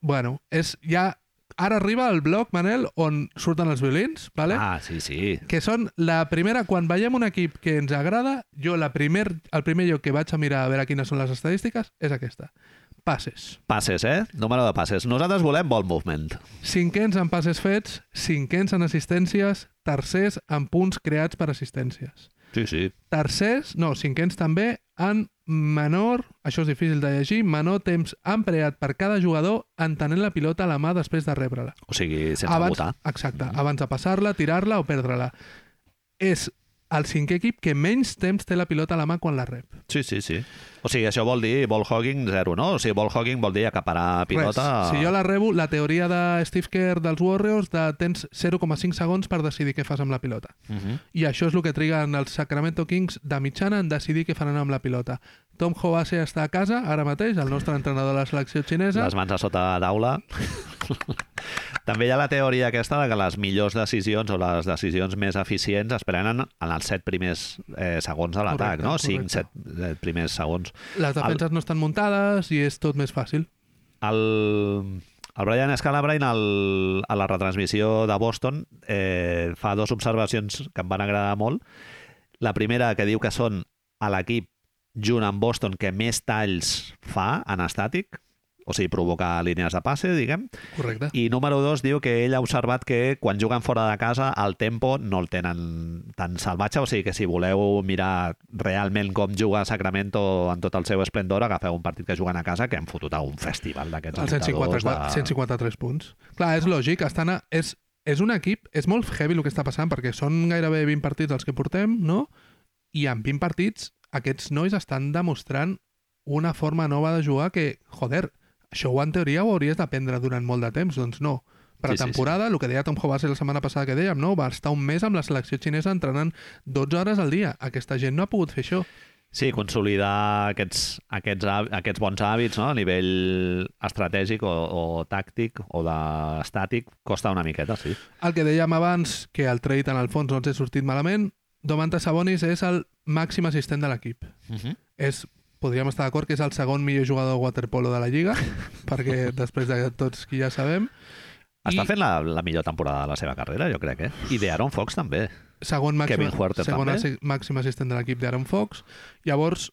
bueno, és ja... Ara arriba el bloc, Manel, on surten els violins, vale? Ah, sí, sí. que són la primera, quan veiem un equip que ens agrada, jo la primer, el primer lloc que vaig a mirar a veure quines són les estadístiques és aquesta. Passes. Passes, eh? Número de passes. Nosaltres volem ball movement. Cinquens en passes fets, cinquens en assistències, tercers en punts creats per assistències. Sí, sí. Tercers, no, cinquens també, en menor, això és difícil de llegir, menor temps empleat per cada jugador en tenir la pilota a la mà després de rebre-la. O sigui, sense abans, votar. Exacte, abans de passar-la, tirar-la o perdre-la. És el cinquè equip que menys temps té la pilota a la mà quan la rep. Sí, sí, sí. O sigui, això vol dir ball hogging zero, no? O sigui, ball hogging vol dir acaparar pilota... Res. Si jo la rebo, la teoria de Steve Kerr dels Warriors de tens 0,5 segons per decidir què fas amb la pilota. Uh -huh. I això és el que triguen els Sacramento Kings de mitjana en decidir què faran amb la pilota. Tom Hobase està a casa, ara mateix, el nostre entrenador de la selecció xinesa. Les mans a sota d'aula. També hi ha la teoria aquesta de que les millors decisions o les decisions més eficients es prenen en els set primers eh, segons de l'atac, no? Cinc, correcte. set eh, primers segons. Les defenses no estan muntades i és tot més fàcil. El, el Brian Scalabrine al, a la retransmissió de Boston eh, fa dues observacions que em van agradar molt. La primera, que diu que són a l'equip junt amb Boston que més talls fa en estàtic. o sigui, provocar línies de passe, diguem. Correcte. I número dos, diu que ell ha observat que quan juguen fora de casa el tempo no el tenen tan salvatge, o sigui que si voleu mirar realment com juga Sacramento en tot el seu esplendor, agafeu un partit que juguen a casa que han fotut a un festival d'aquests Els 154, 153 punts. Clar, és lògic, estan a, és, és un equip, és molt heavy el que està passant, perquè són gairebé 20 partits els que portem, no? I en 20 partits aquests nois estan demostrant una forma nova de jugar que, joder, això ho en teoria ho hauries d'aprendre durant molt de temps, doncs no. Per Sí, sí, temporada, el que deia Tom Hobart la setmana passada que dèiem, no? va estar un mes amb la selecció xinesa entrenant 12 hores al dia. Aquesta gent no ha pogut fer això. Sí, consolidar aquests, aquests, aquests bons hàbits no? a nivell estratègic o, o tàctic o d'estàtic costa una miqueta, sí. El que dèiem abans, que el trade en el fons no ens ha sortit malament, Domantas Sabonis és el màxim assistent de l'equip. Uh -huh. és, podríem estar d'acord que és el segon millor jugador de waterpolo de la Lliga, perquè després de tots qui ja sabem. Està I fent la, la millor temporada de la seva carrera, jo crec, eh? I d'Aaron Fox també. segon màxim, Kevin Huerter segon també. màxim assistent de l'equip d'Aaron Fox. Llavors,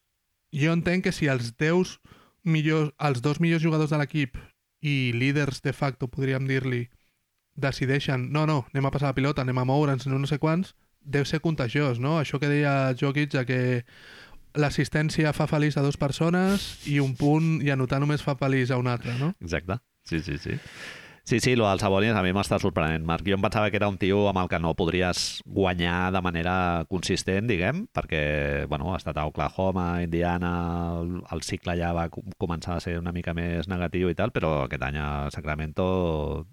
jo entenc que si els 10 millors, els dos millors jugadors de l'equip i líders de facto, podríem dir-li, decideixen, no, no, anem a passar la pilota, anem a moure'ns, no, no sé quants, deu ser contagiós, no? Això que deia Jokic, de que l'assistència fa feliç a dues persones i un punt i anotar només fa feliç a un altre, no? Exacte. Sí, sí, sí. Sí, sí, lo del Sabonis a mi m'està sorprenent, Marc. Jo em pensava que era un tio amb el que no podries guanyar de manera consistent, diguem, perquè, bueno, ha estat a Oklahoma, Indiana, el, el cicle ja va com- començar a ser una mica més negatiu i tal, però aquest any a Sacramento,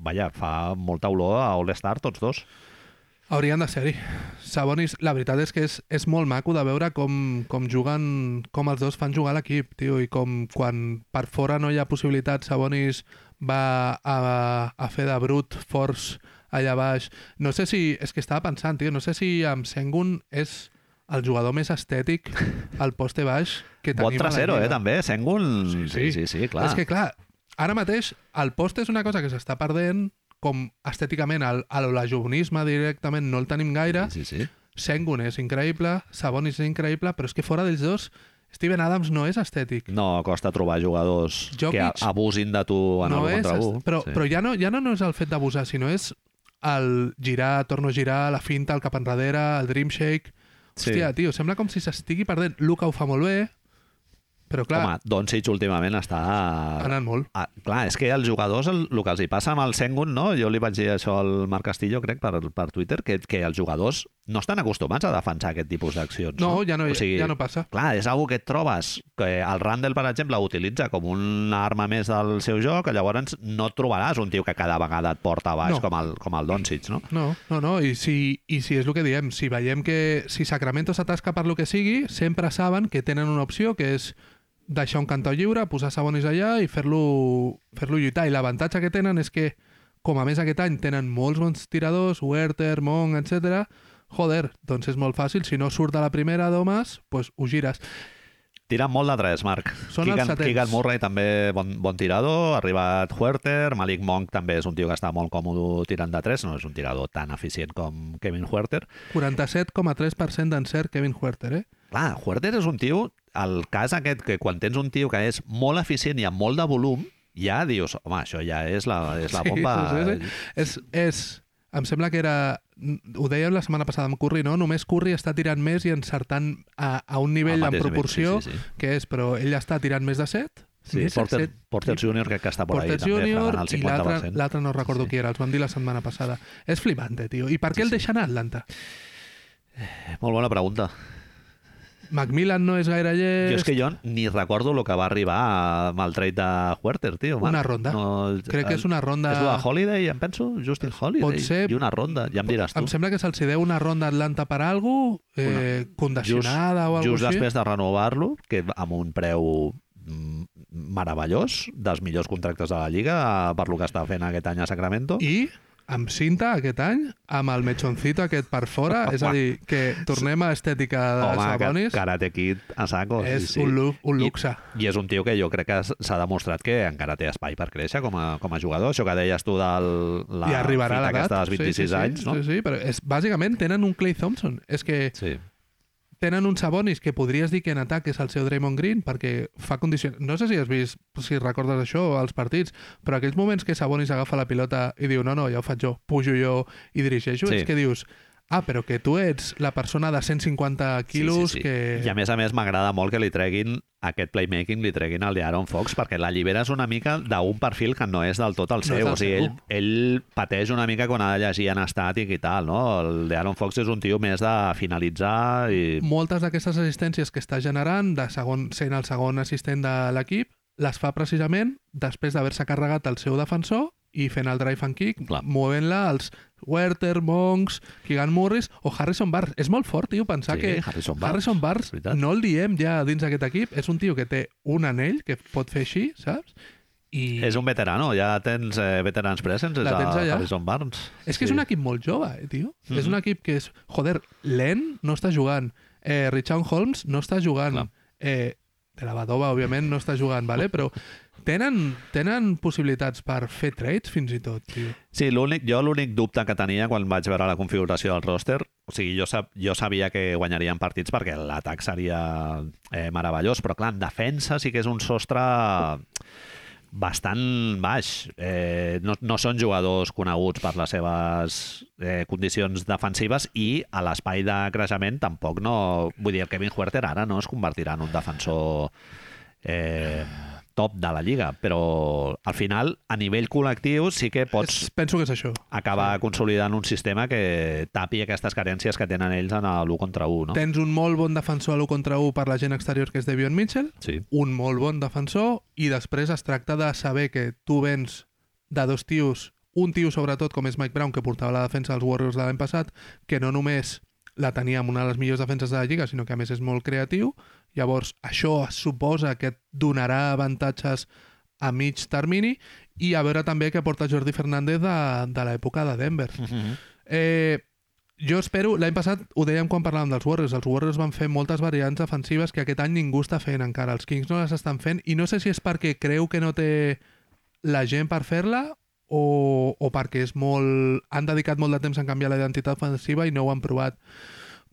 vaja, fa molta olor a All-Star tots dos. Haurien de ser-hi. Sabonis, la veritat és que és, és molt maco de veure com, com juguen, com els dos fan jugar l'equip, tio, i com quan per fora no hi ha possibilitat, Sabonis va a, a fer de brut forts allà baix. No sé si... És que estava pensant, tio, no sé si amb Sengun és el jugador més estètic al poste baix que tenim Bon trasero, eh, també. Sengun... Sí, Sí, sí. sí, sí, clar. És que, clar, ara mateix el post és una cosa que s'està perdent, com estèticament el, el directament no el tenim gaire. Sí, sí. Sengun és increïble, Sabonis és increïble, però és que fora dels dos, Steven Adams no és estètic. No, costa trobar jugadors Jokic que a- abusin de tu en no el és, contra un. però, sí. però ja, no, ja no, no és el fet d'abusar, sinó és el girar, torno a girar, la finta, el cap enrere, el dream shake... Sí. Hòstia, tio, sembla com si s'estigui perdent. Luka ho fa molt bé, però clar, Home, Doncic últimament està... ha anat molt. Ah, clar, és que els jugadors, el, el que els hi passa amb el Sengun, no? jo li vaig dir això al Marc Castillo, crec, per, per Twitter, que, que els jugadors no estan acostumats a defensar aquest tipus d'accions. No, ja no, O sigui, ja no passa. Clar, és algo que et trobes, que el Randall, per exemple, utilitza com una arma més del seu joc, llavors no et trobaràs un tio que cada vegada et porta a baix No. com, el, com el Doncic, no? No, no, no, i si, i si és el que diem, si veiem que si Sacramento s'atasca per lo que sigui, sempre saben que tenen una opció que és deixar un cantó lliure, posar Sabonis allà i fer-lo fer lluitar. I l'avantatge que tenen és que, com a més aquest any tenen molts bons tiradors, Werther, Monk, etc. Joder, doncs és molt fàcil. Si no surt de la primera, Domas, pues ho gires. Tiren molt de tres, Marc. Són Keegan. Keegan Murray també bon, bon tirador, ha arribat Huerter, Malik Monk també és un tio que està molt còmode tirant de tres, no és un tirador tan eficient com Kevin Huerter. 47,3% d'encert Kevin Huerter, eh? Clar, Huerter és un tio, el cas aquest, que quan tens un tio que és molt eficient i amb molt de volum, ja dius, home, això ja és la, és la Sí, bomba... sí, sí. És, és, em sembla que era... Ho dèiem la setmana passada amb Curry, no? Només Curry està tirant més i encertant a, a un nivell, en proporció, nivell, sí, sí, sí. que és, però ell està tirant més de 7. Sí, més Porter, set. Porter Junior crec que està por ahí Porter també, Junior el i l'altre 50%. l'altre no recordo Sí. qui era, els vam dir la setmana passada. És flipante, tio. I per què Sí, el sí. deixen a Atlanta? Molt bona pregunta. Macmillan no és gaire llest. Jo és que jo ni recordo el que va arribar amb el trade de Huerter, tio. Una ronda. No, Crec que és una ronda... És la Holiday, em penso? Justin Holiday. Pot ser. I una ronda, ja em diràs tu. Em sembla que se'ls deu una ronda a Atlanta per cosa, eh, condicionada o just alguna cosa així. després de renovar-lo, que amb un preu mm, meravellós, dels millors contractes de la Lliga, per lo que està fent aquest any a Sacramento. I amb cinta aquest any, amb el mechoncito aquest per fora, és a dir, que tornem a estètica de Home, Sabonis, Karate Kid a saco. és sí, sí. un, lu un luxe. I és un tio que jo crec que s'ha demostrat que encara té espai per créixer com a, com a jugador. Això que deies tu de la I arribarà fita aquesta dels 26 sí, sí, anys, no? Sí, sí, però és, bàsicament tenen un Clay Thompson. És que Sí. Tenen un Sabonis que podries dir que en atac és el seu Draymond Green perquè fa condicions... No sé si has vist, si recordes això als partits, però aquells moments que Sabonis agafa la pilota i diu no, no, ja ho faig jo, pujo jo i dirigeixo, Sí. és que dius ah, però que tu ets la persona de 150 quilos sí, sí, sí. que... I a més a més m'agrada molt que li treguin aquest playmaking, li treguin el d'Aaron Fox, perquè l'alliberes una mica d'un perfil que no és del tot el No seu. el o sigui, ell, ell pateix una mica quan ha de llegir en estàtic i tal, no? El d'Aaron Fox és un tio més de finalitzar i... moltes d'aquestes assistències que està generant, de segon, sent el segon assistent de l'equip, les fa precisament després d'haver-se carregat el seu defensor i fent el drive and kick, movent-la als Werther, Monks, Keegan Morris o Harrison Barnes. És molt fort, tio, pensar Sí, que Harrison Barnes, Harrison Barnes veritat. no el diem ja dins d'aquest equip, és un tio que té un anell que pot fer així, saps? I És un veterano, ja tens eh, veterans presents, és tens a allà. Harrison Barnes. És que és un equip molt jove, eh, tio. Mhm. És un equip que és... Joder, Len no està jugant. Eh, Richard Holmes no està jugant. Clar. Eh, de la Badova, òbviament, no està jugant, vale? però tenen, tenen possibilitats per fer trades fins i tot, tio. Sí, l'únic, jo l'únic dubte que tenia quan vaig veure la configuració del roster, o sigui, jo, sab, jo sabia que guanyarien partits perquè l'atac seria eh, meravellós, però clar, en defensa sí que és un sostre bastant baix. Eh, no, no són jugadors coneguts per les seves eh, condicions defensives i a l'espai de creixement tampoc no... Vull dir, el Kevin Huerter ara no es convertirà en un defensor eh, top de la Lliga, però al final, a nivell col·lectiu, sí que pots És, penso que és això. acabar consolidant un sistema que tapi aquestes carències que tenen ells en l'1 contra 1, no? Tens un molt bon defensor a l'1 contra 1 per la gent exterior que és Devion Mitchell, Sí. un molt bon defensor, i després es tracta de saber que tu vens de dos tios, un tio sobretot com és Mike Brown, que portava la defensa dels Warriors de l'any passat, que no només la tenia amb una de les millors defenses de la Lliga, sinó que a més és molt creatiu. Llavors, això suposa que et donarà avantatges a mig termini i a veure també què porta Jordi Fernández de, de l'època de Denver. Mm -hmm. Eh, jo espero, l'any passat ho dèiem quan parlàvem dels Warriors, els Warriors van fer moltes variants defensives que aquest any ningú està fent encara, els Kings no les estan fent i no sé si és perquè creu que no té la gent per fer-la o, o perquè és molt... han dedicat molt de temps en canviar la identitat ofensiva i no ho han provat.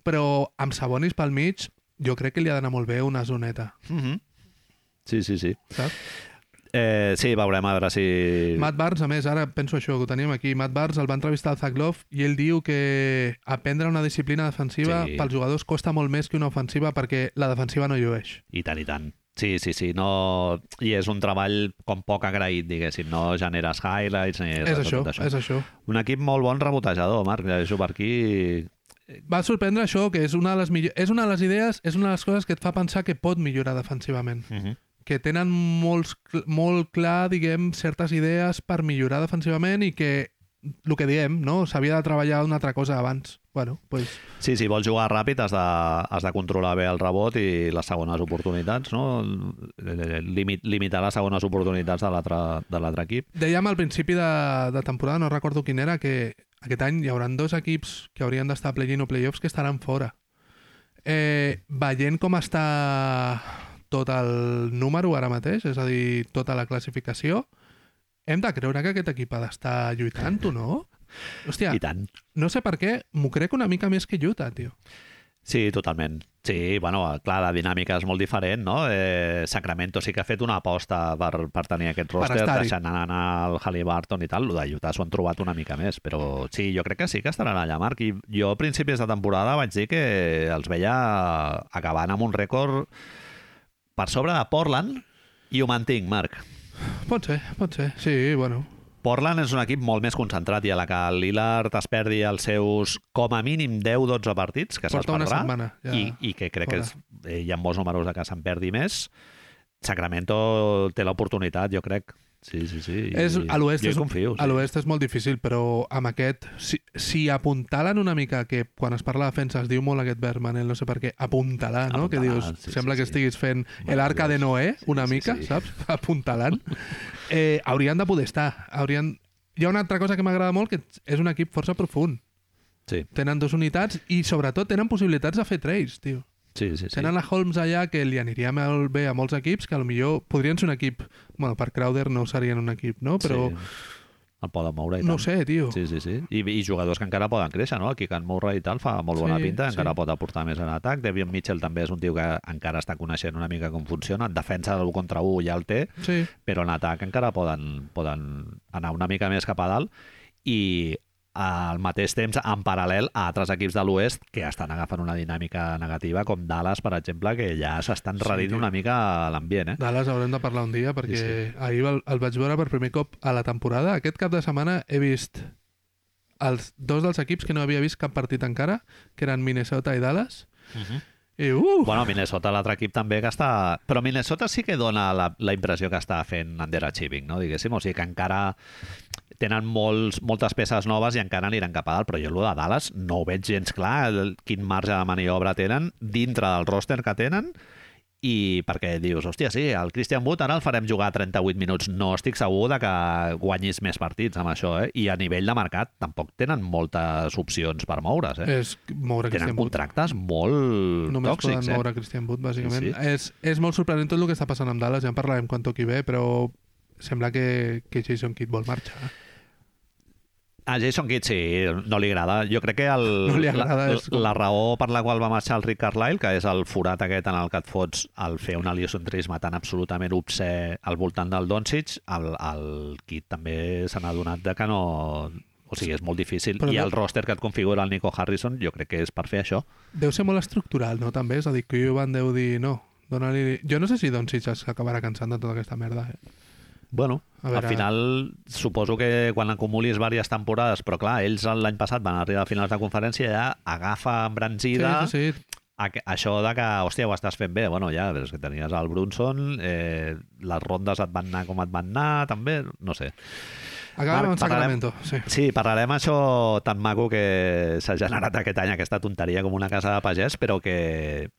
Però amb Sabonis pel mig, jo crec que li ha d'anar molt bé una zoneta, Mm -hmm. Sí, sí, sí. saps? Eh, sí, veurem a veure si... Matt Barnes, a més, ara penso això, que ho tenim aquí, Matt Barnes el va entrevistar al Zach Love i ell diu que aprendre una disciplina defensiva Sí. pels jugadors costa molt més que una ofensiva perquè la defensiva no llueix. I tant, i tant. Sí, sí, sí. No... I és un treball com poc agraït, diguéssim. No generes highlights ni És res de això, tot és això. Un equip molt bon rebotejador, Marc. Llegeixo per aquí... Va sorprendre això, que és una de les, millor... és una de les idees, és una de les coses que et fa pensar que pot millorar defensivament. Mm -hmm. Que tenen molts, molt clar, diguem, certes idees per millorar defensivament i que, el que diem, no? S'havia de treballar una altra cosa abans. Bueno, pues, Sí, si vols jugar ràpid has de, has de controlar bé el rebot i les segones oportunitats, no? Limit, limitar les segones oportunitats de l'altre equip. Dèiem al principi de, de temporada, no recordo quin era, que aquest any hi haurà dos equips que haurien d'estar play-in o play-offs que estaran fora. Eh, veient com està tot el número ara mateix, és a dir, tota la classificació, hem de creure que aquest equip ha d'estar lluitant, o no? Hòstia, I tant. no sé per què, m'ho crec una mica més que Utah, tio. Sí, totalment. Sí, bueno, clar, la dinàmica és molt diferent, no? Eh, Sacramento sí que ha fet una aposta per, per tenir aquest roster, deixant anar el Halliburton i tal. El de Utah s'ho han trobat una mica més, però sí, jo crec que sí que estaran allà, Marc. I jo a principis de temporada vaig dir que els veia acabant amb un rècord per sobre de Portland i ho mantinc, Marc. Pot ser, pot ser. Sí, bueno. Portland és un equip molt més concentrat i a la que el Lillard es perdi els seus com a mínim 10-12 partits, que se'ls perdrà, setmana, ja i, i que crec que fora. és, eh, hi ha bons números de que se'n perdi més, Sacramento té l'oportunitat, jo crec. Sí, sí, sí. És, a l'oest és, confio. a l'oest és molt difícil, però amb aquest... Si, si apuntalen una mica, que quan es parla de defensa es diu molt aquest verb, Manel, no sé per què, apuntalar, no? que Apuntalar, dius, sí, sembla sí, que sí. estiguis fent l'arca de Noé, una Sí, sí, mica, sí. saps? Apuntalant. Eh, haurien de poder estar. Haurien... Hi ha una altra cosa que m'agrada molt, que és un equip força profund. Sí, Tenen dues unitats i, sobretot, tenen possibilitats de fer trades, tio. sí, sí. sí. Tenen a Holmes allà que li aniria molt bé a molts equips, que potser podrien ser un equip... Bueno, per Crowder no serien un equip, no? Però Sí. el poden moure i No tant. ho sé, tio. Sí, sí, sí. I, I jugadors que encara poden créixer, no? El Kikan Murray i tal fa molt bona Sí, pinta, sí. encara pot aportar més en atac. Devion Mitchell també és un tio que encara està coneixent una mica com funciona. En defensa del 1 contra 1 ja el té, Sí. però en atac encara poden, poden anar una mica més cap a dalt i al mateix temps, en paral·lel a altres equips de l'Oest que estan agafant una dinàmica negativa, com Dallas, per exemple, que ja s'estan Sí, redint una mica l'ambient, eh? Dallas haurem de parlar un dia perquè Sí, sí, ahir el, el vaig veure per primer cop a la temporada. Aquest cap de setmana he vist els dos dels equips que no havia vist cap partit encara, que eren Minnesota i Dallas. Uh -huh. I uh! Bueno, Minnesota, l'altre equip també que està... Però Minnesota sí que dona la, la impressió que està fent underachieving, no? Diguéssim, o sigui que encara tenen molts, moltes peces noves i encara aniran cap a dalt, però jo el de Dallas no ho veig gens clar, el, quin marge de maniobra tenen dintre del roster que tenen i perquè dius, hòstia, sí, el Christian Wood ara el farem jugar 38 minuts. No estic segur de que guanyis més partits amb això, eh? I a nivell de mercat tampoc tenen moltes opcions per moure's, eh? És moure Tenen Christian Wood. contractes molt Només tòxics, poden eh? moure Christian Wood, bàsicament. Sí, sí. És, és molt sorprenent tot el que està passant amb Dallas, ja en parlarem quan toqui bé, però sembla que, que Jason Kidd vol marxar. A Jason Kidd sí, no li agrada. Jo crec que el, No li agrada, la, és la raó per la qual va marxar el Rick Carlisle, que és el forat aquest en el que et fots el fer un heliocentrisme tan absolutament obsè al voltant del Doncic, el, el Kidd també se n'ha adonat de que no... O sigui, és molt difícil. Però I el roster que et configura el Nico Harrison jo crec que és per fer això. Deu ser molt estructural, no? També, és a dir, que Cuban deu dir no. Dona-li... Jo no sé si Doncic s'acabarà cansant de tota aquesta merda. Eh? Bueno, veure- al final suposo que quan acumulis diverses temporades, però clar, ells l'any passat van arribar a finals de conferència i ja agafa embranzida Sí, sí, sí. a, això de que, hòstia, ho estàs fent bé. Bueno, ja, però és que tenies el Brunson, eh, les rondes et van anar com et van anar, també, no sé. Acabem Marc, amb parlarem- Sacramento. Sí. Sí, parlarem això tan maco que s'ha generat aquest any, aquesta tonteria com una casa de pagès, però que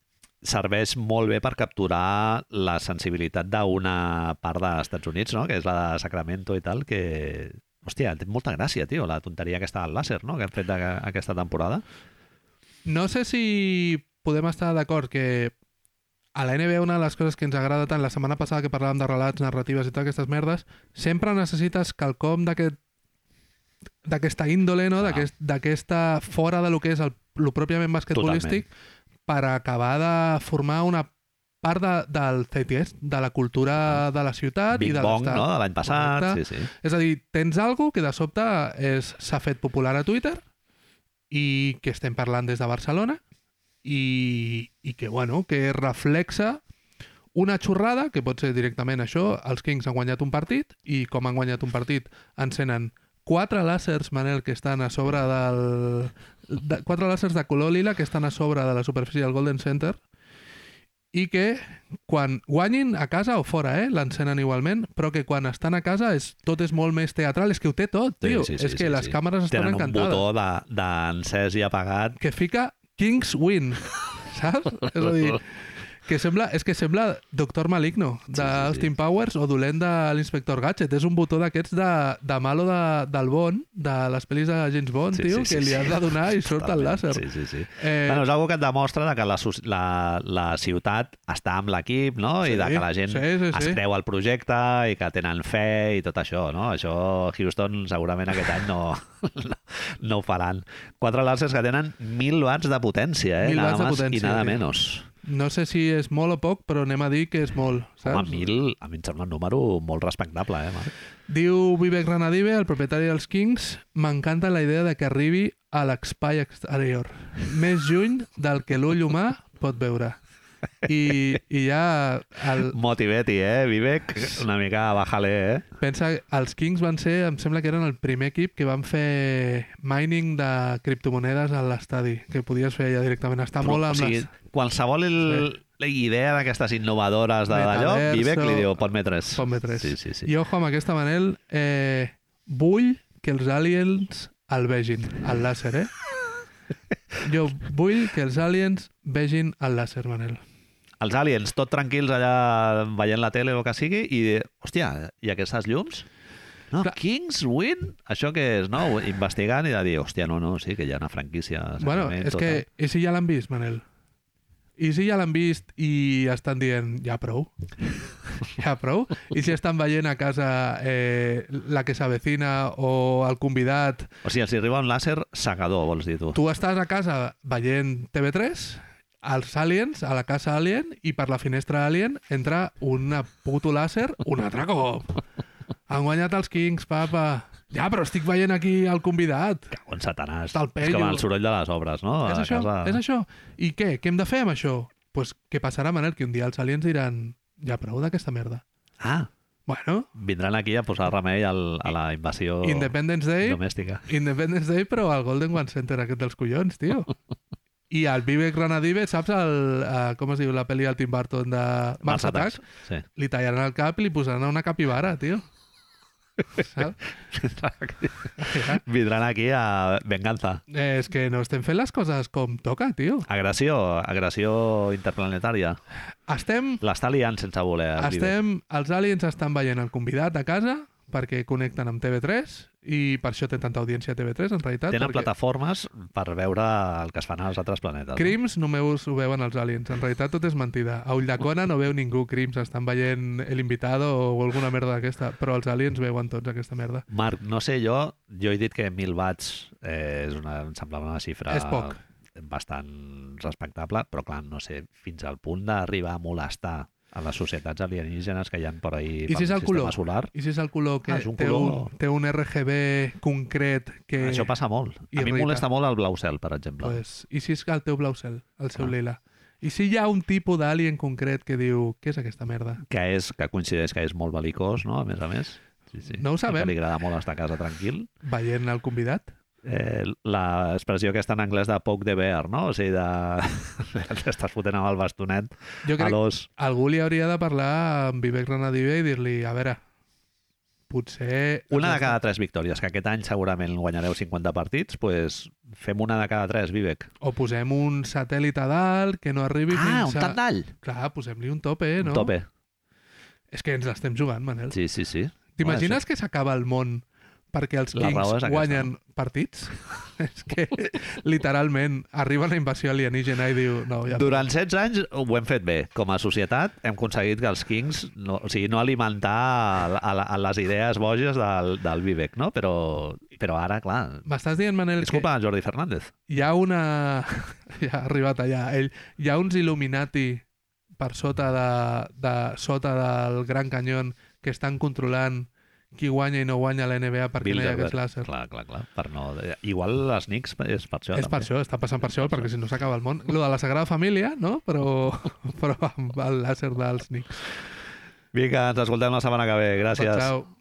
serveix molt bé per capturar la sensibilitat d'una part dels Estats Units, no? que és la de Sacramento i tal, que... Hòstia, té molta gràcia, tio, la tonteria aquesta del làser, no?, que han fet aquesta temporada. No sé si podem estar d'acord que a la NBA una de les coses que ens agrada tant, la setmana passada que parlàvem de relats, narratives i totes aquestes merdes, sempre necessites quelcom d'aquest d'aquesta índole, no? D'aquesta fora de lo que és el, lo pròpiament basquetbolístic per acabar de formar una part de, del zeitgeist, de la cultura de la ciutat i Big de Bong, no?, de l'any passat, Correcte. sí, sí. És a dir, tens algo que de sobte s'ha fet popular a Twitter i que estem parlant des de Barcelona i, i que, bueno, que reflexa una xorrada, que pot ser directament això, els Kings han guanyat un partit i com han guanyat un partit encenen quatre làsers, Manel, que estan a sobre del... De, quatre làsers de color lila que estan a sobre de la superfície del Golden Center i que quan guanyin a casa o fora, eh, l'encenen igualment, però que quan estan a casa és, tot és molt més teatral, és que ho té tot, tio. Sí, sí, sí, és que sí, les sí. càmeres estan Tenen encantades. un botó de- d'encès i apagat. Que fica Kings Win, saps? és a dir, que sembla, és que sembla Doctor Maligno Sí, sí, d'Austin sí. Powers o dolent de l'Inspector Gadget. És un botó d'aquests de, de malo de, del Bond, de les pel·lis de James Bond, tio, que li has de donar i surt el Totalment. làser. Sí, sí, sí. Eh, Bueno, és una que et demostra de que la, la, la ciutat està amb l'equip, no? Sí, I de que la gent sí, sí, es sí. creu el projecte i que tenen fe i tot això, no? Això Houston segurament aquest any no, no, no ho faran. Quatre làsers que tenen 1.000 watts de potència, eh? 1.000 nada watts de potència, i nada menos. No sé si és molt o poc, però anem a dir que és molt, saps? Home, 1.000, a mi em sembla un número molt respectable, eh, Marc? Diu Vivek Ranadive, el propietari dels Kings, m'encanta la idea de que arribi a l'espai exterior, més lluny del que l'ull humà pot veure. I, i ja el, Motiveti, eh, Vivek? Una mica bájale, eh? pensa, els Kings van ser, em sembla que eren el primer equip que van fer mining de criptomonedes a l'estadi, que podies fer ja directament. Està Però, molt o amb sigui, les... qualsevol el, la idea d'aquestes innovadores de- d'allò, Vivek li diu, ponme tres. Ponme tres. Sí, sí, sí. I ojo amb aquesta, Manel, eh, vull que els aliens el vegin, el làser, eh? Jo vull que els aliens vegin el làser, Manel. Els aliens, tot tranquils allà veient la tele o el que sigui, i, hòstia, i aquestes llums? No, Clar. Kings Win? Això què és, no? Investigant i de dir, hòstia, no, no, sí, que hi ha una franquícia. Bueno, és que... tal. I si ja l'han vist, Manel? I si ja l'han vist i estan dient, ja prou, ja prou. I si estan veient a casa eh, la que s'avecina o el convidat, O sigui, els arriba un làser segador, vols dir tu. tu estàs a casa veient TV3, els aliens, a la casa alien, i per la finestra alien entra una puto làser un altre cop. Han guanyat els Kings, papa. Ja, però estic veient aquí el convidat. Cago en satanàs. És com el soroll de les obres, no? és això, casa. és això. I què? Què hem de fer amb això? Pues què passarà, Manel? Que un dia els aliens diran ja prou d'aquesta merda. Ah, Bueno, vindran aquí a posar remei al, a la invasió Independence Day, domèstica. Independence Day, però al Golden One Center aquest dels collons, tio. I al Vivek Granadive, saps el, uh, com es diu la pel·li del Tim Burton de Mars Mars Attack? Attacks. Sí. Li tallaran el cap i li posaran una capibara, tio. Vindran aquí a venganza. Eh, és que no estem fent les coses com toca, tio. Agressió, agressió interplanetària. Estem, L'està liant sense voler. el estem, els aliens estan veient el convidat a casa perquè connecten amb TV3 i per això té tanta audiència a TV3, en realitat. Tenen perquè plataformes per veure el que es fan als altres planetes. Crims només ho veuen els aliens. En realitat tot és mentida. A Ullacona no veu ningú crims. Estan veient El Invitado o alguna merda d'aquesta. Però els aliens veuen tots aquesta merda. No? Marc, no sé jo, jo he dit que 1.000 watts eh, és una, em semblava una xifra És poc. bastant respectable, però clar, no sé, fins al punt d'arribar a molestar a les societats alienígenes que hi ha per ahí I si és el color? solar. I si és el color que Ah, és un té, color- un, té un RGB concret que... Això passa molt. A mi em molesta molt el blau cel, per exemple. Pues, I si és el teu blau cel, el seu Ah. lila? I si hi ha un tipus d'alien concret que diu què és aquesta merda? que, és, que coincideix que és molt belicós, no?, a més a més. Sí, sí. No ho I sabem. Que li agrada molt estar a casa tranquil. Veient el convidat? Eh, L'expressió aquesta en anglès de poke the bear, no? O sigui, de... T'estàs fotent amb el bastonet Jo a crec que l'os. algú li hauria de parlar amb Vivek Ranadive i dir-li, a veure, potser... Una de cada tres victòries, que aquest any segurament guanyareu 50 partits, pues fem una de cada tres, Vivek. O posem un satèl·lit a dalt que no arribi Ah, un fins a... tandall! Clar, posem-li un tope, no? Un tope. És que ens l'estem jugant, Manel. Sí, sí, sí. T'imagines que s'acaba el món perquè els La Kings és aquesta. guanyen partits? és que, literalment, arriba la invasió alienígena i diu... No, ja... Durant 16 anys ho hem fet bé. Com a societat hem aconseguit que els Kings, no, o sigui, no alimentar a, a, a les idees boges del, del Vivek, no? Però, però ara, clar, M'estàs dient, Manel, és que culpa Jordi Fernández. hi ha una... ja ha arribat allà. Ell... Hi ha uns Illuminati per sota, de, de, sota del Gran Canyón que estan controlant qui guanya i no guanya la NBA perquè no hi ha aquest làser. Clar, clar, clar. Per no... Igual les Knicks és per això. És per també. això, està passant per això, perquè si no s'acaba el món. Lo de la Sagrada Família, no? Però, però amb el làser dels Knicks. Vinga, ens escoltem la setmana que ve. Gràcies. Ciao.